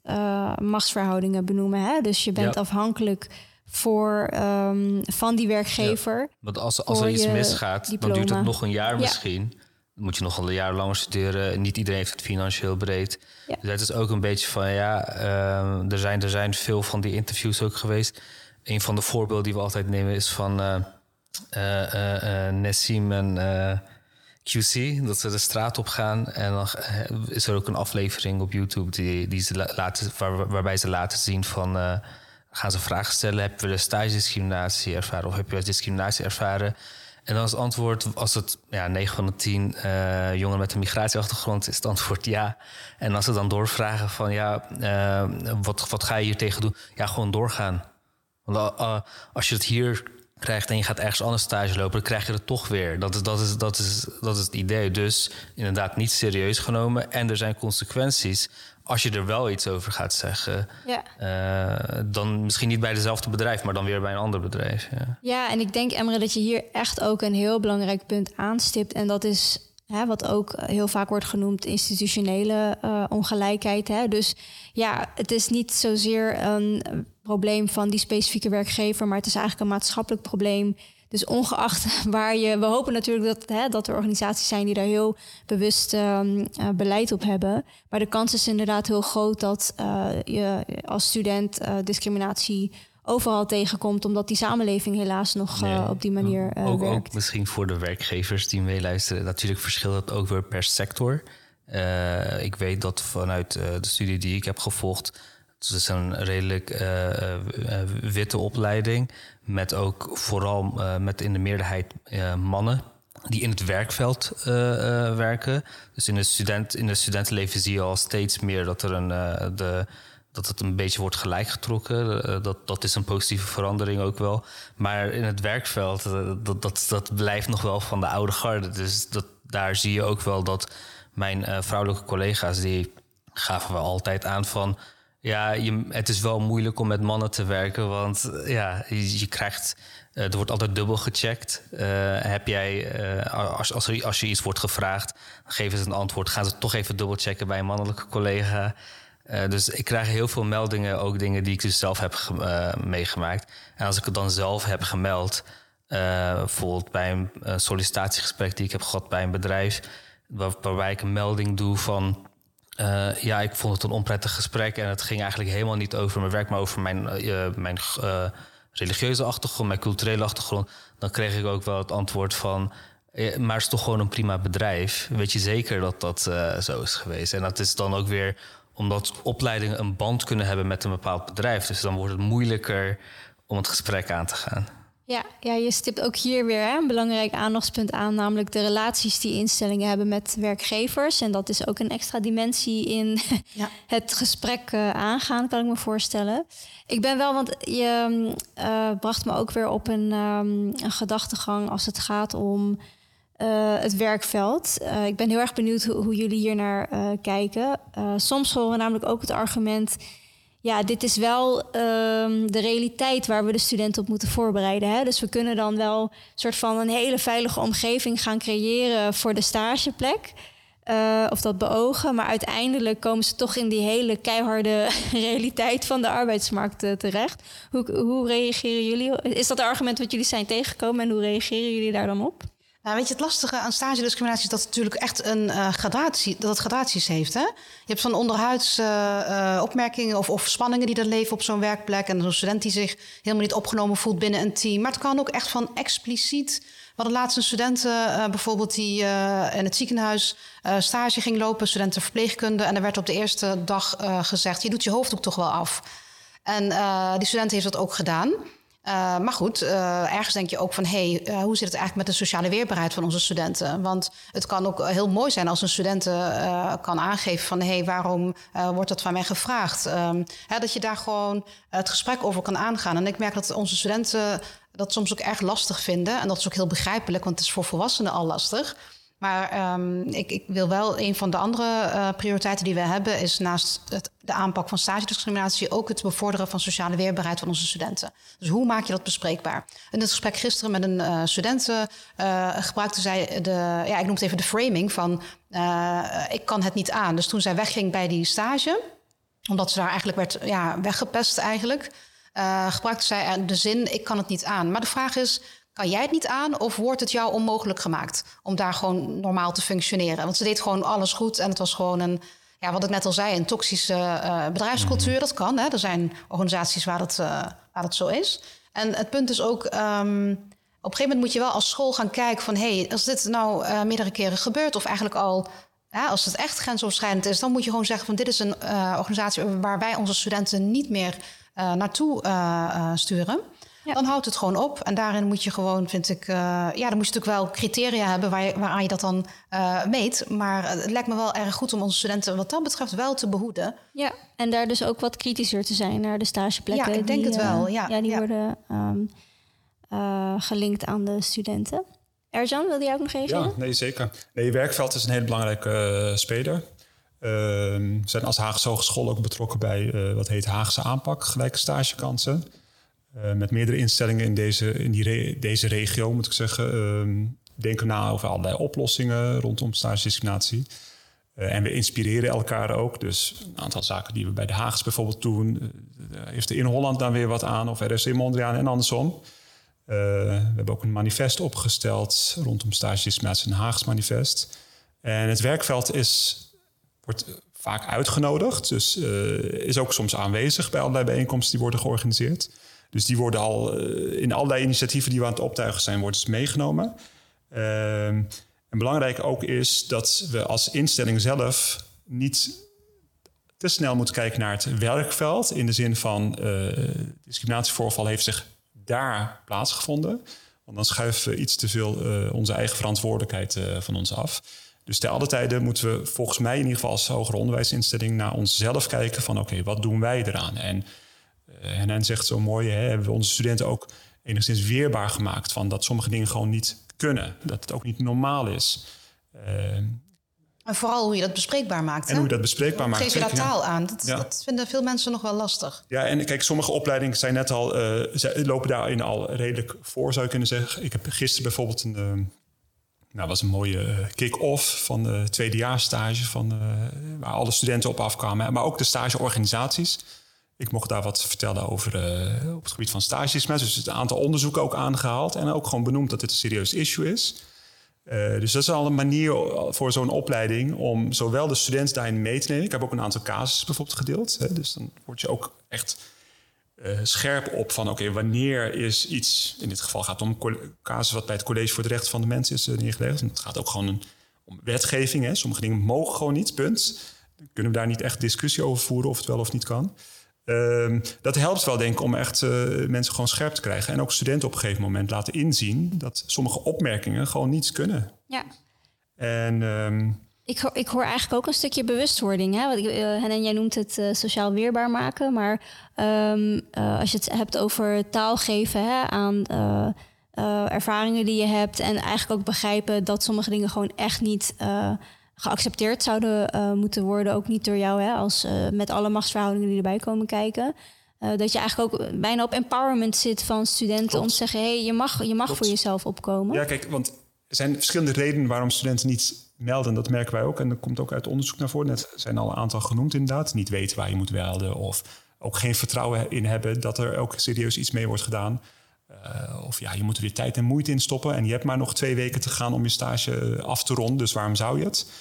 machtsverhoudingen benoemen. Hè? Dus je bent afhankelijk voor, um, van die werkgever. Want als, als er iets misgaat, diploma. dan duurt het nog een jaar misschien moet je nog een jaar langer studeren. Niet iedereen heeft het financieel breed. Dus het is ook een beetje van ja, uh, er, zijn, er zijn veel van die interviews ook geweest. Een van de voorbeelden die we altijd nemen is van uh, uh, Nessim en QC. Dat ze de straat op gaan. En dan is er ook een aflevering op YouTube die, die ze laten, waar, waarbij ze laten zien van. Gaan ze vragen stellen: heb je de stage discriminatie ervaren of heb je discriminatie ervaren? En dan is het antwoord, als het ja, 9 van de 10 uh, eh, jongeren met een migratieachtergrond is het antwoord ja. En als ze dan doorvragen van ja, uh, wat, wat ga je hier tegen doen? Ja, gewoon doorgaan. Want uh, als je het hier krijgt en je gaat ergens anders stage lopen, dan krijg je het toch weer. Dat is, dat is, dat is, dat is het idee. Dus inderdaad niet serieus genomen. En er zijn consequenties als je er wel iets over gaat zeggen, ja. Uh, dan misschien niet bij dezelfde bedrijf, maar dan weer bij een ander bedrijf. Ja, ja en ik denk, Emre, dat je hier echt ook een heel belangrijk punt aanstipt. En dat is hè, wat ook heel vaak wordt genoemd institutionele uh, ongelijkheid. Hè. Dus ja, het is niet zozeer een probleem van die specifieke werkgever, maar het is eigenlijk een maatschappelijk probleem dus ongeacht waar je, we hopen natuurlijk dat, hè, dat er organisaties zijn die daar heel bewust um, beleid op hebben. Maar de kans is inderdaad heel groot dat uh, je als student uh, discriminatie overal tegenkomt, omdat die samenleving helaas nog nee, op die manier ook, werkt. Ook misschien voor de werkgevers die meeluisteren. Natuurlijk verschilt dat ook weer per sector. ik weet dat vanuit de studie die ik heb gevolgd het is een redelijk uh, witte opleiding. Met ook vooral uh, met in de meerderheid mannen die in het werkveld werken. Dus in, de student, in het studentenleven zie je al steeds meer dat, er een, de, dat het een beetje wordt gelijkgetrokken. dat, dat is een positieve verandering ook wel. Maar in het werkveld, dat, dat, dat blijft nog wel van de oude garde. Dus dat, daar zie je ook wel dat mijn vrouwelijke collega's... die gaven we altijd aan van ja, het is wel moeilijk om met mannen te werken, want eh, ja, je, krijgt, uh, er wordt altijd dubbel gecheckt. Uh, heb jij, uh, als, als, als je iets wordt gevraagd, geven ze een antwoord, gaan ze toch even dubbel checken bij een mannelijke collega. Dus ik krijg heel veel meldingen, ook dingen die ik dus zelf heb meegemaakt. En als ik het dan zelf heb gemeld, bijvoorbeeld bij een sollicitatiegesprek die ik heb gehad bij een bedrijf, waar, waarbij ik een melding doe van. Ja, ik vond het een onprettig gesprek en het ging eigenlijk helemaal niet over mijn werk, maar over mijn, mijn religieuze achtergrond, mijn culturele achtergrond. Dan kreeg ik ook wel het antwoord van. Maar het is toch gewoon een prima bedrijf. Weet je zeker dat dat zo is geweest? En dat is dan ook weer omdat opleidingen een band kunnen hebben met een bepaald bedrijf. Dus dan wordt het moeilijker om het gesprek aan te gaan. Ja, ja je stipt ook hier weer hè, een belangrijk aandachtspunt aan, namelijk de relaties die instellingen hebben met werkgevers. En dat is ook een extra dimensie in ja. het gesprek uh, aangaan, kan ik me voorstellen. Ik ben wel, want je uh, bracht me ook weer op een, um, een gedachtegang als het gaat om uh, het werkveld. Ik ben heel erg benieuwd hoe, hoe jullie hier naar kijken. soms horen we namelijk ook het argument... ja, dit is wel um, de realiteit waar we de studenten op moeten voorbereiden. Hè? Dus we kunnen dan wel een soort van een hele veilige omgeving gaan creëren... voor de stageplek, of dat beogen. Maar uiteindelijk komen ze toch in die hele keiharde realiteit van de arbeidsmarkt terecht. Hoe, hoe reageren jullie? Is dat het argument wat jullie zijn tegengekomen en hoe reageren jullie daar dan op? Nou, weet je, het lastige aan stagediscriminatie is dat het natuurlijk echt een uh, gradatie, dat het gradaties heeft. Hè? Je hebt van onderhuids uh, uh, opmerkingen of, of spanningen die er leven op zo'n werkplek. En zo'n student die zich helemaal niet opgenomen voelt binnen een team. Maar het kan ook echt van expliciet. We hadden laatst een student bijvoorbeeld die in het ziekenhuis stage ging lopen, studenten verpleegkunde. En er werd op de eerste dag gezegd: je doet je hoofddoek toch wel af. En die student heeft dat ook gedaan. Uh, maar goed, uh, ergens denk je ook van... hé, hey, uh, hoe zit het eigenlijk met de sociale weerbaarheid van onze studenten? Want het kan ook heel mooi zijn als een student kan aangeven van... hé, hey, waarom wordt dat van mij gevraagd? Um, hè, dat je daar gewoon het gesprek over kan aangaan. En ik merk dat onze studenten dat soms ook erg lastig vinden. En dat is ook heel begrijpelijk, want het is voor volwassenen al lastig... Maar um, ik, ik, wil wel een van de andere uh, prioriteiten die we hebben, is naast het, de aanpak van stagediscriminatie ook het bevorderen van sociale weerbaarheid van onze studenten. Dus hoe maak je dat bespreekbaar? In het gesprek gisteren met een uh, studenten uh, gebruikte zij de, ja, ik noem het even de framing van ik kan het niet aan. Dus toen zij wegging bij die stage, omdat ze daar eigenlijk werd ja, weggepest eigenlijk, gebruikte zij de zin ik kan het niet aan. Maar de vraag is, kan jij het niet aan of wordt het jou onmogelijk gemaakt om daar gewoon normaal te functioneren? Want ze deed gewoon alles goed en het was gewoon een, ja, wat ik net al zei, een toxische uh, bedrijfscultuur. Mhm. Dat kan. Hè? Er zijn organisaties waar dat, uh, waar dat zo is. En het punt is ook. Um, op een gegeven moment moet je wel als school gaan kijken van... hé, hey, als dit nou uh, meerdere keren gebeurt of eigenlijk al... Ja, als het echt grensoverschrijdend is, dan moet je gewoon zeggen van... dit is een organisatie waar wij onze studenten niet meer naartoe sturen. Ja. Dan houdt het gewoon op. En daarin moet je gewoon, vind ik, uh, ja, dan moet je natuurlijk wel criteria hebben waar je, waaraan je dat dan uh, meet. Maar het lijkt me wel erg goed om onze studenten wat dat betreft wel te behoeden. Ja, en daar dus ook wat kritischer te zijn naar de stageplekken. Ja, ik denk die, het wel. Uh, ja, ja die worden um, gelinkt aan de studenten. Erjan, wil je ook nog reageren? Ja, nee, zeker. Nee, je werkveld is een hele belangrijke speler. Ehm, we zijn als Haagse Hogeschool ook betrokken bij wat heet Haagse aanpak, gelijke stagekansen. Uh, met meerdere instellingen in deze, in die deze regio, moet ik zeggen. Uh, denken na over allerlei oplossingen rondom stagediscriminatie. Uh, en we inspireren elkaar ook. Dus een aantal zaken die we bij de Haags bijvoorbeeld doen... Uh, heeft er in Holland dan weer wat aan of RSC Mondriaan en andersom. we hebben ook een manifest opgesteld rondom stagediscriminatie, een Haags manifest. En het werkveld is, wordt vaak uitgenodigd. Dus is ook soms aanwezig bij allerlei bijeenkomsten die worden georganiseerd. Dus die worden al uh, in allerlei initiatieven die we aan het optuigen zijn, worden ze meegenomen. Uh, en belangrijk ook is dat we als instelling zelf niet te snel moeten kijken naar het werkveld. In de zin van uh, discriminatievoorval heeft zich daar plaatsgevonden. Want dan schuiven we iets te veel uh, onze eigen verantwoordelijkheid van ons af. Dus te alle tijden moeten we volgens mij in ieder geval als hoger onderwijsinstelling naar onszelf kijken van oké, wat doen wij eraan? En en hen zegt zo mooi, hè, hebben we onze studenten ook enigszins weerbaar gemaakt van dat sommige dingen gewoon niet kunnen. Dat het ook niet normaal is. Uh, en vooral hoe je dat bespreekbaar maakt. En hoe je dat bespreekbaar maakt. Geef je daar taal aan? Dat, ja. dat, vinden veel mensen nog wel lastig. Ja, en kijk, sommige opleidingen zijn net al, uh, lopen daarin al redelijk voor, zou je kunnen zeggen. Ik heb gisteren bijvoorbeeld een, uh, Nou, was een mooie kick-off van de tweedejaarsstage... Van, waar alle studenten op afkwamen. Maar ook de stageorganisaties. Ik mocht daar wat vertellen over op het gebied van stages. Dus het aantal onderzoeken ook aangehaald. En ook gewoon benoemd dat dit een serieus issue is. dus dat is al een manier voor zo'n opleiding om zowel de student daarin mee te nemen. Ik heb ook een aantal casussen bijvoorbeeld gedeeld. Hè, dus dan word je ook echt uh, scherp op van oké, wanneer is iets, in dit geval gaat het om casus wat bij het College voor de Rechten van de Mens is neergelegd. het gaat ook gewoon om wetgeving. Hè. Sommige dingen mogen gewoon niet, punt. Dan kunnen we daar niet echt discussie over voeren of het wel of niet kan. Uh, dat helpt wel, denk ik, om echt uh, mensen gewoon scherp te krijgen. En ook studenten op een gegeven moment laten inzien dat sommige opmerkingen gewoon niets kunnen. Ja. En um, ik, hoor, ik hoor eigenlijk ook een stukje bewustwording. Hè? Want, uh, en jij noemt het uh, sociaal weerbaar maken. Maar um, uh, als je het hebt over taal geven hè, aan ervaringen die je hebt. En eigenlijk ook begrijpen dat sommige dingen gewoon echt niet geaccepteerd zouden moeten worden. Ook niet door jou, hè, als met alle machtsverhoudingen die erbij komen kijken. dat je eigenlijk ook bijna op empowerment zit van studenten Klopt. om te zeggen: hé, hey, je mag, je mag voor jezelf opkomen. Ja, kijk, want er zijn verschillende redenen waarom studenten niet melden. Dat merken wij ook. En dat komt ook uit onderzoek naar voren. Net zijn al een aantal genoemd inderdaad. Niet weten waar je moet melden. Of ook geen vertrouwen in hebben dat er ook serieus iets mee wordt gedaan. Uh, of ja, je moet er weer tijd en moeite in stoppen. En je hebt maar nog twee weken te gaan om je stage af te ronden. Dus waarom zou je het?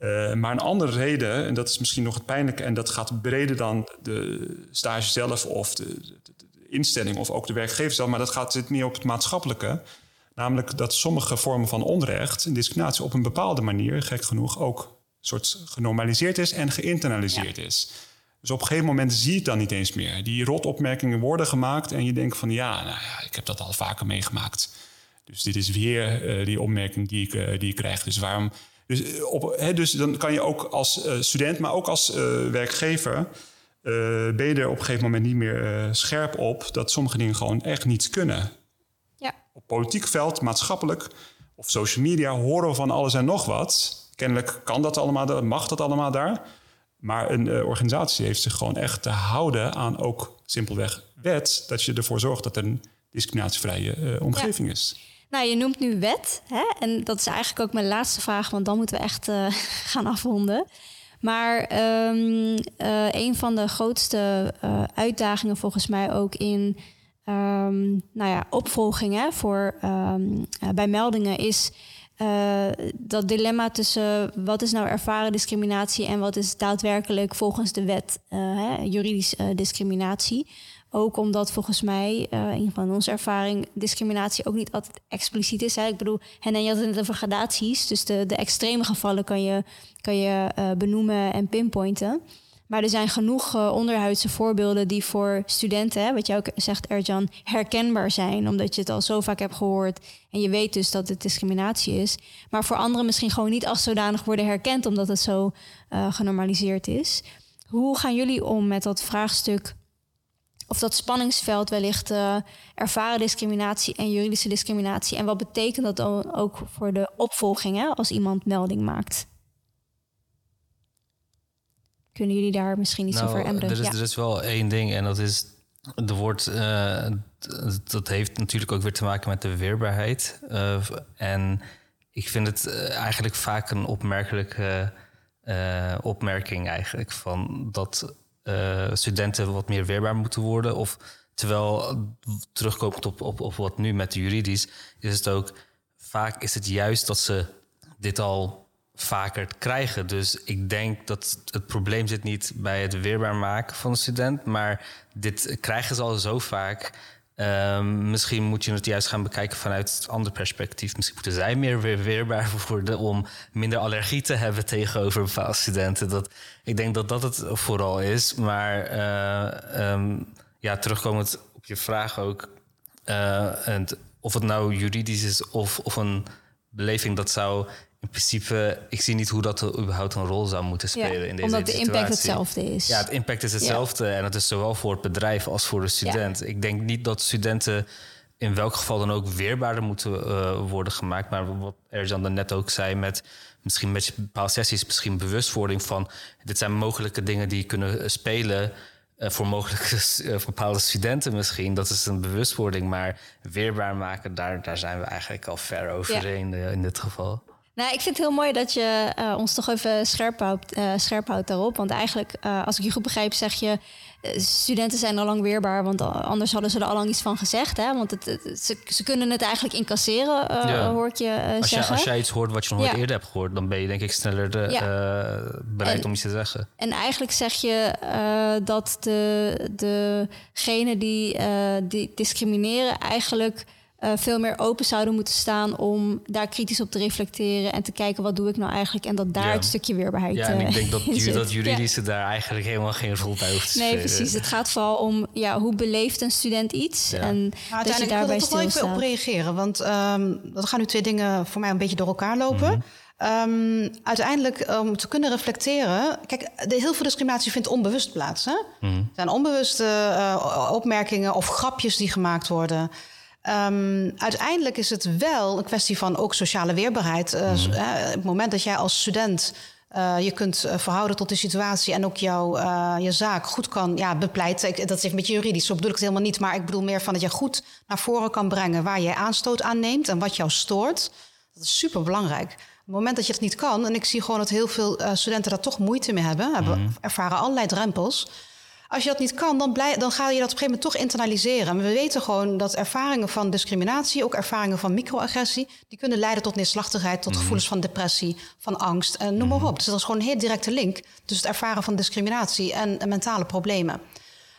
Uh, maar een andere reden, en dat is misschien nog het pijnlijke... en dat gaat breder dan de stage zelf of de, de, de instelling... of ook de werkgever zelf, maar dat gaat zit meer op het maatschappelijke... Namelijk dat sommige vormen van onrecht en discriminatie op een bepaalde manier, gek genoeg, ook soort genormaliseerd is en geïnternaliseerd is. Dus op een gegeven moment zie je het dan niet eens meer. Die rotopmerkingen worden gemaakt en je denkt van ja, nou ja, ik heb dat al vaker meegemaakt. Dus dit is weer uh, die opmerking die ik, uh, die ik krijg. Dus waarom. Dus, uh, op, hè, dus dan kan je ook als student, maar ook als werkgever. ben je er op een gegeven moment niet meer scherp op dat sommige dingen gewoon echt niet kunnen op politiek veld, maatschappelijk of social media horen we van alles en nog wat. Kennelijk kan dat allemaal, mag dat allemaal daar. Maar een uh, organisatie heeft zich gewoon echt te houden aan ook simpelweg wet. Dat je ervoor zorgt dat er een discriminatievrije uh, omgeving ja. is. Nou, je noemt nu wet. Hè? En dat is eigenlijk ook mijn laatste vraag, want dan moeten we echt uh, gaan afronden. Maar um, een van de grootste uitdagingen volgens mij ook in um, nou ja, opvolging hè, voor, uh, bij meldingen is dat dilemma tussen wat is nou ervaren discriminatie en wat is daadwerkelijk volgens de wet hè, juridisch discriminatie. Ook omdat volgens mij, in van onze ervaring, discriminatie ook niet altijd expliciet is. Hè. Ik bedoel, en je had het over gradaties. Dus de, de extreme gevallen kan je, kan je benoemen en pinpointen. Maar er zijn genoeg uh, onderhuidse voorbeelden die voor studenten, hè, wat jij ook zegt, Erjan, herkenbaar zijn. Omdat je het al zo vaak hebt gehoord. En je weet dus dat het discriminatie is. Maar voor anderen misschien gewoon niet als zodanig worden herkend, omdat het zo genormaliseerd is. Hoe gaan jullie om met dat vraagstuk? Of dat spanningsveld wellicht uh, ervaren discriminatie en juridische discriminatie. En wat betekent dat dan ook voor de opvolging hè, als iemand melding maakt? Kunnen jullie daar misschien iets nou, over embren? Er is, ja. er is wel één ding en dat is... Er wordt, uh, dat heeft natuurlijk ook weer te maken met de weerbaarheid. Uh, en ik vind het eigenlijk vaak een opmerkelijke opmerking eigenlijk... van dat studenten wat meer weerbaar moeten worden... of terwijl terugkomend op, op, op wat nu met de juridisch... is het ook vaak is het juist dat ze dit al vaker krijgen. Dus ik denk dat het probleem zit niet bij het weerbaar maken van een student, maar dit krijgen ze al zo vaak. Um, misschien moet je het juist gaan bekijken vanuit een ander perspectief. Misschien moeten zij meer weer weerbaar worden om minder allergie te hebben tegenover bepaalde studenten. Dat, ik denk dat dat het vooral is. Maar uh, um, ja, terugkomend op je vraag ook. En of het nou juridisch is of, of een beleving, dat zou in principe, ik zie niet hoe dat er überhaupt een rol zou moeten spelen ja, in deze omdat de impact hetzelfde is. Ja, het impact is hetzelfde. Ja. En het is zowel voor het bedrijf als voor de student. Ja. Ik denk niet dat studenten in welk geval dan ook weerbaarder moeten uh, worden gemaakt. Maar wat Erjan dan net ook zei, met misschien met bepaalde sessies, misschien bewustwording van dit zijn mogelijke dingen die kunnen spelen. eh, voor mogelijke uh, bepaalde studenten misschien. Dat is een bewustwording, maar weerbaar maken, daar, daar zijn we eigenlijk al ver overheen in dit geval. Nou, ik vind het heel mooi dat je uh, ons toch even scherp houdt, uh, scherp houdt daarop. Want eigenlijk, uh, als ik je goed begrijp, zeg je... studenten zijn al lang weerbaar, want anders hadden ze er al lang iets van gezegd. Hè? Want het, het, ze, ze, kunnen het eigenlijk incasseren, ja. hoor ik je als zeggen. Je, als jij iets hoort wat je nog nooit ja. eerder hebt gehoord... dan ben je denk ik sneller de, ja. bereid en, om iets te zeggen. En eigenlijk zeg je dat de, degenen die, die discrimineren eigenlijk... Uh, veel meer open zouden moeten staan om daar kritisch op te reflecteren en te kijken wat doe ik nou eigenlijk en dat daar ja. het stukje weerbaarheid Ja, en ik denk dat, uh, dat juridische ja. daar eigenlijk helemaal geen rol bij hoeft te Nee, precies. Het gaat vooral om ja, hoe beleeft een student iets en maar dat je daarbij wil ik toch wel even op reageren, want um, dat gaan nu twee dingen voor mij een beetje door elkaar lopen. Mm -hmm. um, uiteindelijk, om te kunnen reflecteren... Kijk, de, heel veel discriminatie vindt onbewust plaats. Hè? Mm -hmm. Er zijn onbewuste uh, opmerkingen of grapjes die gemaakt worden... Um, uiteindelijk is het wel een kwestie van ook sociale weerbaarheid. Uh, mm. uh, het moment dat jij als student uh, je kunt verhouden tot de situatie en ook jouw je zaak goed kan ja, bepleiten. Ik, dat is even een beetje juridisch, zo bedoel ik het helemaal niet. Maar ik bedoel meer van dat je goed naar voren kan brengen waar jij aanstoot aan neemt en wat jou stoort. Dat is super belangrijk. Op het moment dat je het niet kan, en ik zie gewoon dat heel veel studenten daar toch moeite mee hebben, hebben Mm-hmm. ervaren allerlei drempels. Als je dat niet kan, dan, blij, dan ga je dat op een gegeven moment toch internaliseren. En we weten gewoon dat ervaringen van discriminatie, ook ervaringen van microagressie, die kunnen leiden tot neerslachtigheid, tot gevoelens van depressie, van angst en noem maar op. Dus dat is gewoon een heel directe link tussen het ervaren van discriminatie en, en mentale problemen.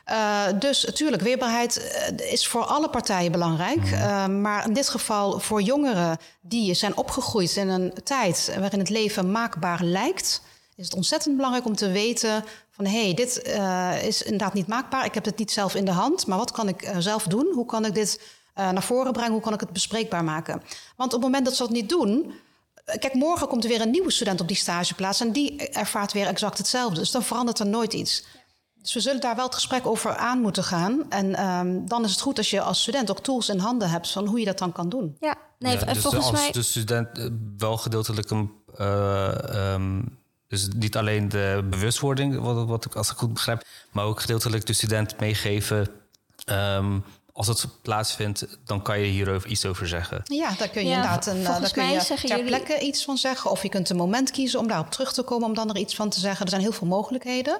Uh, dus natuurlijk, weerbaarheid uh, is voor alle partijen belangrijk. Uh, maar in dit geval voor jongeren die zijn opgegroeid in een tijd waarin het leven maakbaar lijkt, is het ontzettend belangrijk om te weten van hé, hey, dit uh, is inderdaad niet maakbaar. Ik heb het niet zelf in de hand, maar wat kan ik uh, zelf doen? Hoe kan ik dit uh, naar voren brengen? Hoe kan ik het bespreekbaar maken? Want op het moment dat ze dat niet doen... Kijk, morgen komt er weer een nieuwe student op die stageplaats... en die ervaart weer exact hetzelfde. Dus dan verandert er nooit iets. Dus we zullen daar wel het gesprek over aan moeten gaan. En um, dan is het goed als je als student ook tools in handen hebt... van hoe je dat dan kan doen. Ja, nee, ja, dus volgens als mij... de student wel gedeeltelijk een... Um, dus niet alleen de bewustwording, wat, wat ik als ik goed begrijp, maar ook gedeeltelijk de student meegeven. Um, als het plaatsvindt, dan kan je hierover iets over zeggen. Ja, daar kun je ja, inderdaad een, daar kun je ter jullie... plekke iets van zeggen. Of je kunt een moment kiezen om daarop terug te komen, om dan er iets van te zeggen. Er zijn heel veel mogelijkheden.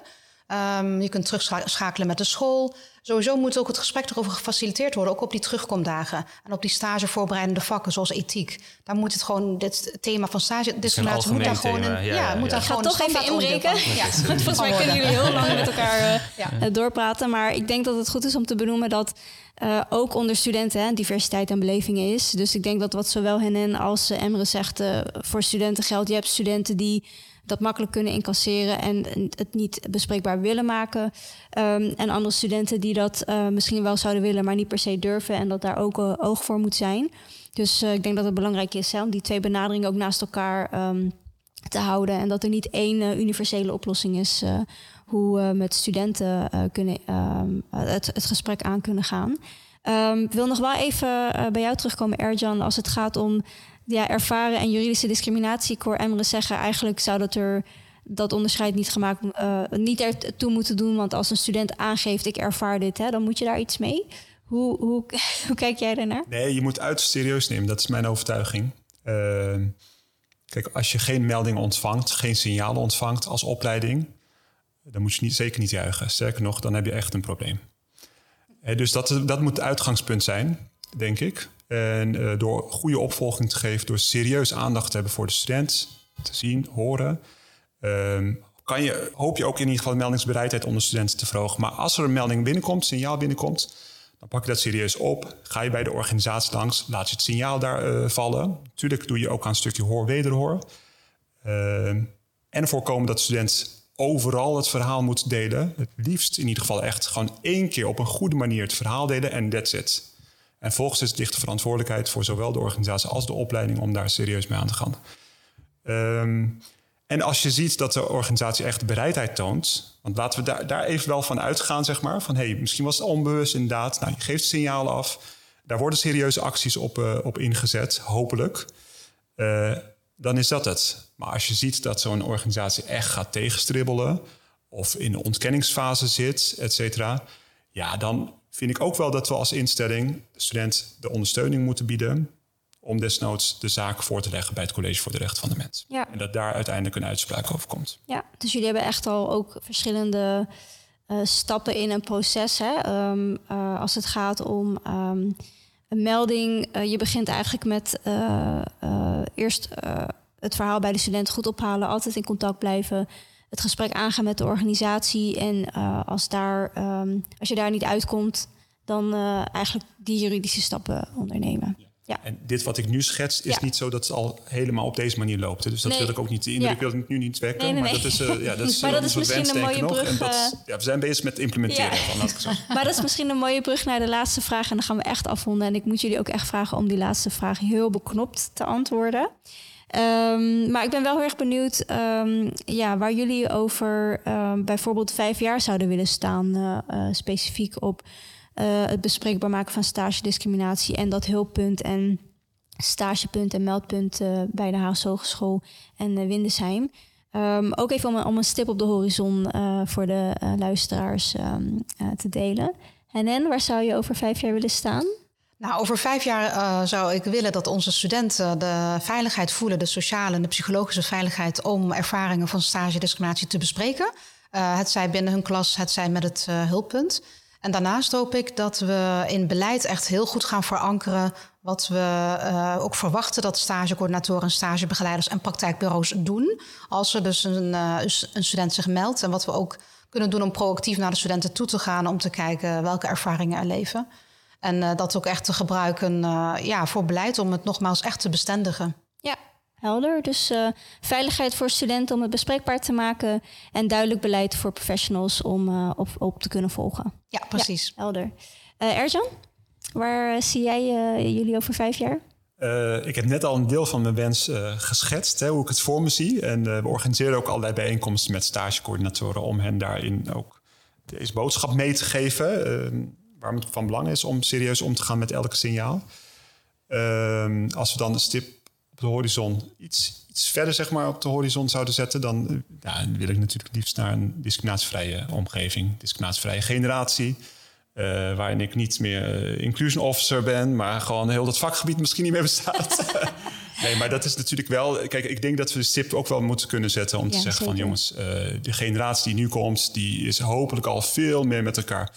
Um, je kunt terugschakelen met de school. Sowieso moet ook het gesprek erover gefaciliteerd worden, ook op die terugkomdagen. En op die stagevoorbereidende vakken, zoals ethiek. Daar moet het gewoon, dit thema van stage discriminatie moet daar gewoon een. Ja, ja, ja, moet ja. daar gewoon toch even inbreken. Ja. Volgens mij kunnen jullie heel lang met elkaar uh, ja. doorpraten. Maar ik denk dat het goed is om te benoemen dat uh, ook onder studenten hè, diversiteit en belevingen is. Dus ik denk dat wat zowel hen als uh, Emre zegt uh, voor studenten geldt. Je hebt studenten die dat makkelijk kunnen incasseren en het niet bespreekbaar willen maken. Um, en andere studenten die dat uh, misschien wel zouden willen, maar niet per se durven en dat daar ook uh, oog voor moet zijn. Dus uh, ik denk dat het belangrijk is om die twee benaderingen ook naast elkaar um, te houden en dat er niet één universele oplossing is hoe we met studenten kunnen, um, het, het gesprek aan kunnen gaan. Ik wil nog wel even bij jou terugkomen, Erjan, als het gaat om ja, ervaren en juridische discriminatie. Ik hoor Emre zeggen, eigenlijk zou dat er dat onderscheid niet gemaakt, uh, niet ertoe moeten doen. Want als een student aangeeft, ik ervaar dit, hè, dan moet je daar iets mee. Hoe, hoe, hoe kijk jij daarnaar? Nee, je moet uiterst serieus nemen. Dat is mijn overtuiging. Uh, kijk, als je geen melding ontvangt, geen signalen ontvangt als opleiding, dan moet je niet, zeker niet juichen. Sterker nog, dan heb je echt een probleem. Dus dat, dat moet het uitgangspunt zijn, denk ik. En uh, door goede opvolging te geven, door serieus aandacht te hebben voor de student, te zien, horen, um, kan je, hoop je ook in ieder geval de meldingsbereidheid onder studenten te verhogen. Maar als er een melding binnenkomt, signaal binnenkomt, dan pak je dat serieus op. Ga je bij de organisatie langs, laat je het signaal daar uh, vallen. Natuurlijk doe je ook aan een stukje hoor-wederhoor. Uh, en voorkomen dat de student overal het verhaal moet delen. Het liefst in ieder geval echt gewoon één keer op een goede manier het verhaal delen en that's it. En volgens is het de verantwoordelijkheid voor zowel de organisatie als de opleiding om daar serieus mee aan te gaan. Um, en als je ziet dat de organisatie echt bereidheid toont, want laten we daar, daar even wel van uitgaan, zeg maar, van hey, misschien was het onbewust inderdaad. Nou, je geeft signalen af, daar worden serieuze acties op, uh, op ingezet, hopelijk. Uh, dan is dat het. Maar als je ziet dat zo'n organisatie echt gaat tegenstribbelen, of in de ontkenningsfase zit, et cetera. Ja, dan vind ik ook wel dat we als instelling de student de ondersteuning moeten bieden om desnoods de zaak voor te leggen bij het College voor de Rechten van de Mens. Ja. En dat daar uiteindelijk een uitspraak over komt. Ja, dus jullie hebben echt al ook verschillende uh, stappen in een proces. Hè? Um, uh, als het gaat om um, een melding, uh, je begint eigenlijk met eerst het verhaal bij de student goed ophalen, altijd in contact blijven, het gesprek aangaan met de organisatie. En als, daar, um, als je daar niet uitkomt, dan eigenlijk die juridische stappen ondernemen. Ja. En dit wat ik nu schets is niet zo dat het al helemaal op deze manier loopt. Dus dat Nee. wil ik ook niet, de indruk Ja. wil ik nu niet wekken. Nee, nee, Maar dat is, eh, ja, dat is, Maar eh, dat is misschien een mooie. En brug, dat, eh, ja, we zijn bezig met implementeren van. Maar dat is misschien een mooie brug naar de laatste vraag. En dan gaan we echt afronden. En ik moet jullie ook echt vragen om die laatste vraag heel beknopt te antwoorden. Ehm, maar ik ben wel heel erg benieuwd ehm, ja, waar jullie over ehm, bijvoorbeeld vijf jaar zouden willen staan. eh, eh, specifiek op eh, het bespreekbaar maken van stage discriminatie en dat hulppunt en stagepunt en meldpunt bij de Haagse Hogeschool en Windesheim. Ook even om, een- stip op de horizon voor de luisteraars te delen. En en waar zou je over vijf jaar willen staan? Nou, over vijf jaar eh, zou ik willen dat onze studenten de veiligheid voelen, de sociale en de psychologische veiligheid, om ervaringen van stage discriminatie te bespreken. Eh, het zij binnen hun klas, het zij met het eh, hulppunt. En daarnaast hoop ik dat we in beleid echt heel goed gaan verankeren wat we ook verwachten dat stagecoördinatoren, stagebegeleiders en praktijkbureaus doen. Als er dus een, een student zich meldt. En wat we ook kunnen doen om proactief naar de studenten toe te gaan om te kijken welke ervaringen er leven. En eh, dat ook echt te gebruiken eh, ja, voor beleid om het nogmaals echt te bestendigen. Ja, helder. Dus eh, veiligheid voor studenten om het bespreekbaar te maken en duidelijk beleid voor professionals om eh, op, op te kunnen volgen. Ja, precies. Helder. Eh Erjan, waar zie jij eh, jullie over vijf jaar? Eh, ik heb net al een deel van mijn wens geschetst, hè, hoe ik het voor me zie. En eh, we organiseren ook allerlei bijeenkomsten met stagecoördinatoren om hen daarin ook deze boodschap mee te geven. Waarom het van belang is om serieus om te gaan met elke signaal. Ehm, als we dan een stip op de horizon iets, iets verder zeg maar, op de horizon zouden zetten, dan eh, ja, wil ik natuurlijk liefst naar een discriminatievrije omgeving, discriminatievrije generatie. eh, waarin ik niet meer eh, inclusion officer ben, maar gewoon heel dat vakgebied misschien niet meer bestaat. nee, maar dat is natuurlijk wel. Kijk, ik denk dat we de stip ook wel moeten kunnen zetten om te zeggen van jongens, de generatie die nu komt, die is hopelijk al veel meer met elkaar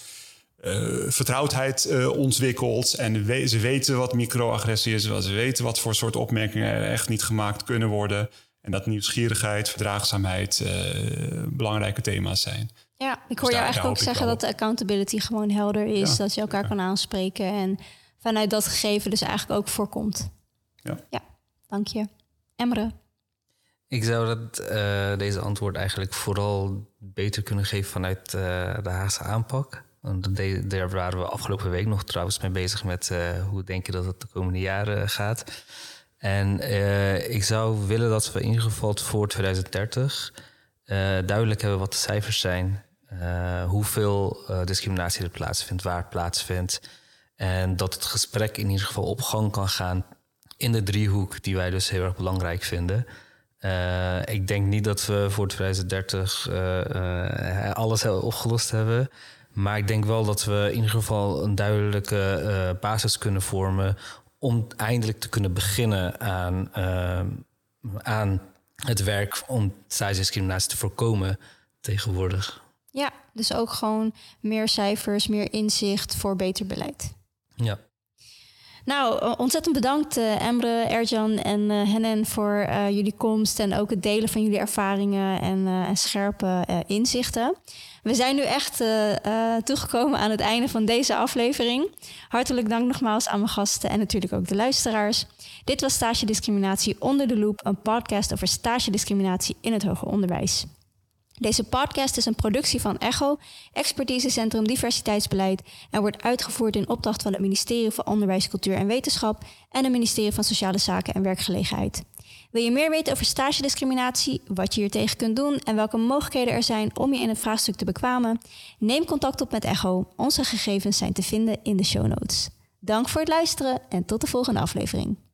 vertrouwdheid eh, ontwikkeld. En we- ze weten wat microagressie is. Ze weten wat voor soort opmerkingen er echt niet gemaakt kunnen worden. En dat nieuwsgierigheid, verdraagzaamheid eh, belangrijke thema's zijn. Ja, ik hoor daar- jou eigenlijk ook zeggen dat de accountability gewoon helder is. Ja, dat je elkaar kan aanspreken en vanuit dat gegeven dus eigenlijk ook voorkomt. Ja. Ja, dank je. Emre. Ik zou dat, eh, deze antwoord eigenlijk vooral beter kunnen geven vanuit eh, de Haagse aanpak. Daar waren we afgelopen week nog trouwens mee bezig met eh, hoe denk je dat het de komende jaren gaat. En eh, ik zou willen dat we in ieder voor 2030 eh, duidelijk hebben wat de cijfers zijn. eh, hoeveel eh, discriminatie er plaatsvindt, waar het plaatsvindt. En dat het gesprek in ieder geval op gang kan gaan in de driehoek die wij dus heel erg belangrijk vinden. Eh, ik denk niet dat we voor 2030 eh, eh, alles opgelost hebben. Maar ik denk wel dat we in ieder geval een duidelijke eh, basis kunnen vormen om eindelijk te kunnen beginnen aan, eh, aan het werk om discriminatie te voorkomen tegenwoordig. Ja, dus ook gewoon meer cijfers, meer inzicht voor beter beleid. Ja. Nou, eh, ontzettend bedankt uh, Emre, Erjan en uh, Hennen voor jullie komst en ook het delen van jullie ervaringen en, scherpe inzichten. We zijn nu echt toegekomen aan het einde van deze aflevering. Hartelijk dank nogmaals aan mijn gasten en natuurlijk ook de luisteraars. Dit was Stage Discriminatie onder de loep, een podcast over stage discriminatie in het hoger onderwijs. Deze podcast is een productie van ECHO, Expertisecentrum Diversiteitsbeleid, en wordt uitgevoerd in opdracht van het ministerie van Onderwijs, Cultuur en Wetenschap en het ministerie van Sociale Zaken en Werkgelegenheid. Wil je meer weten over stagediscriminatie, wat je hier tegen kunt doen en welke mogelijkheden er zijn om je in het vraagstuk te bekwamen? Neem contact op met ECHO. Onze gegevens zijn te vinden in de show notes. Dank voor het luisteren en tot de volgende aflevering.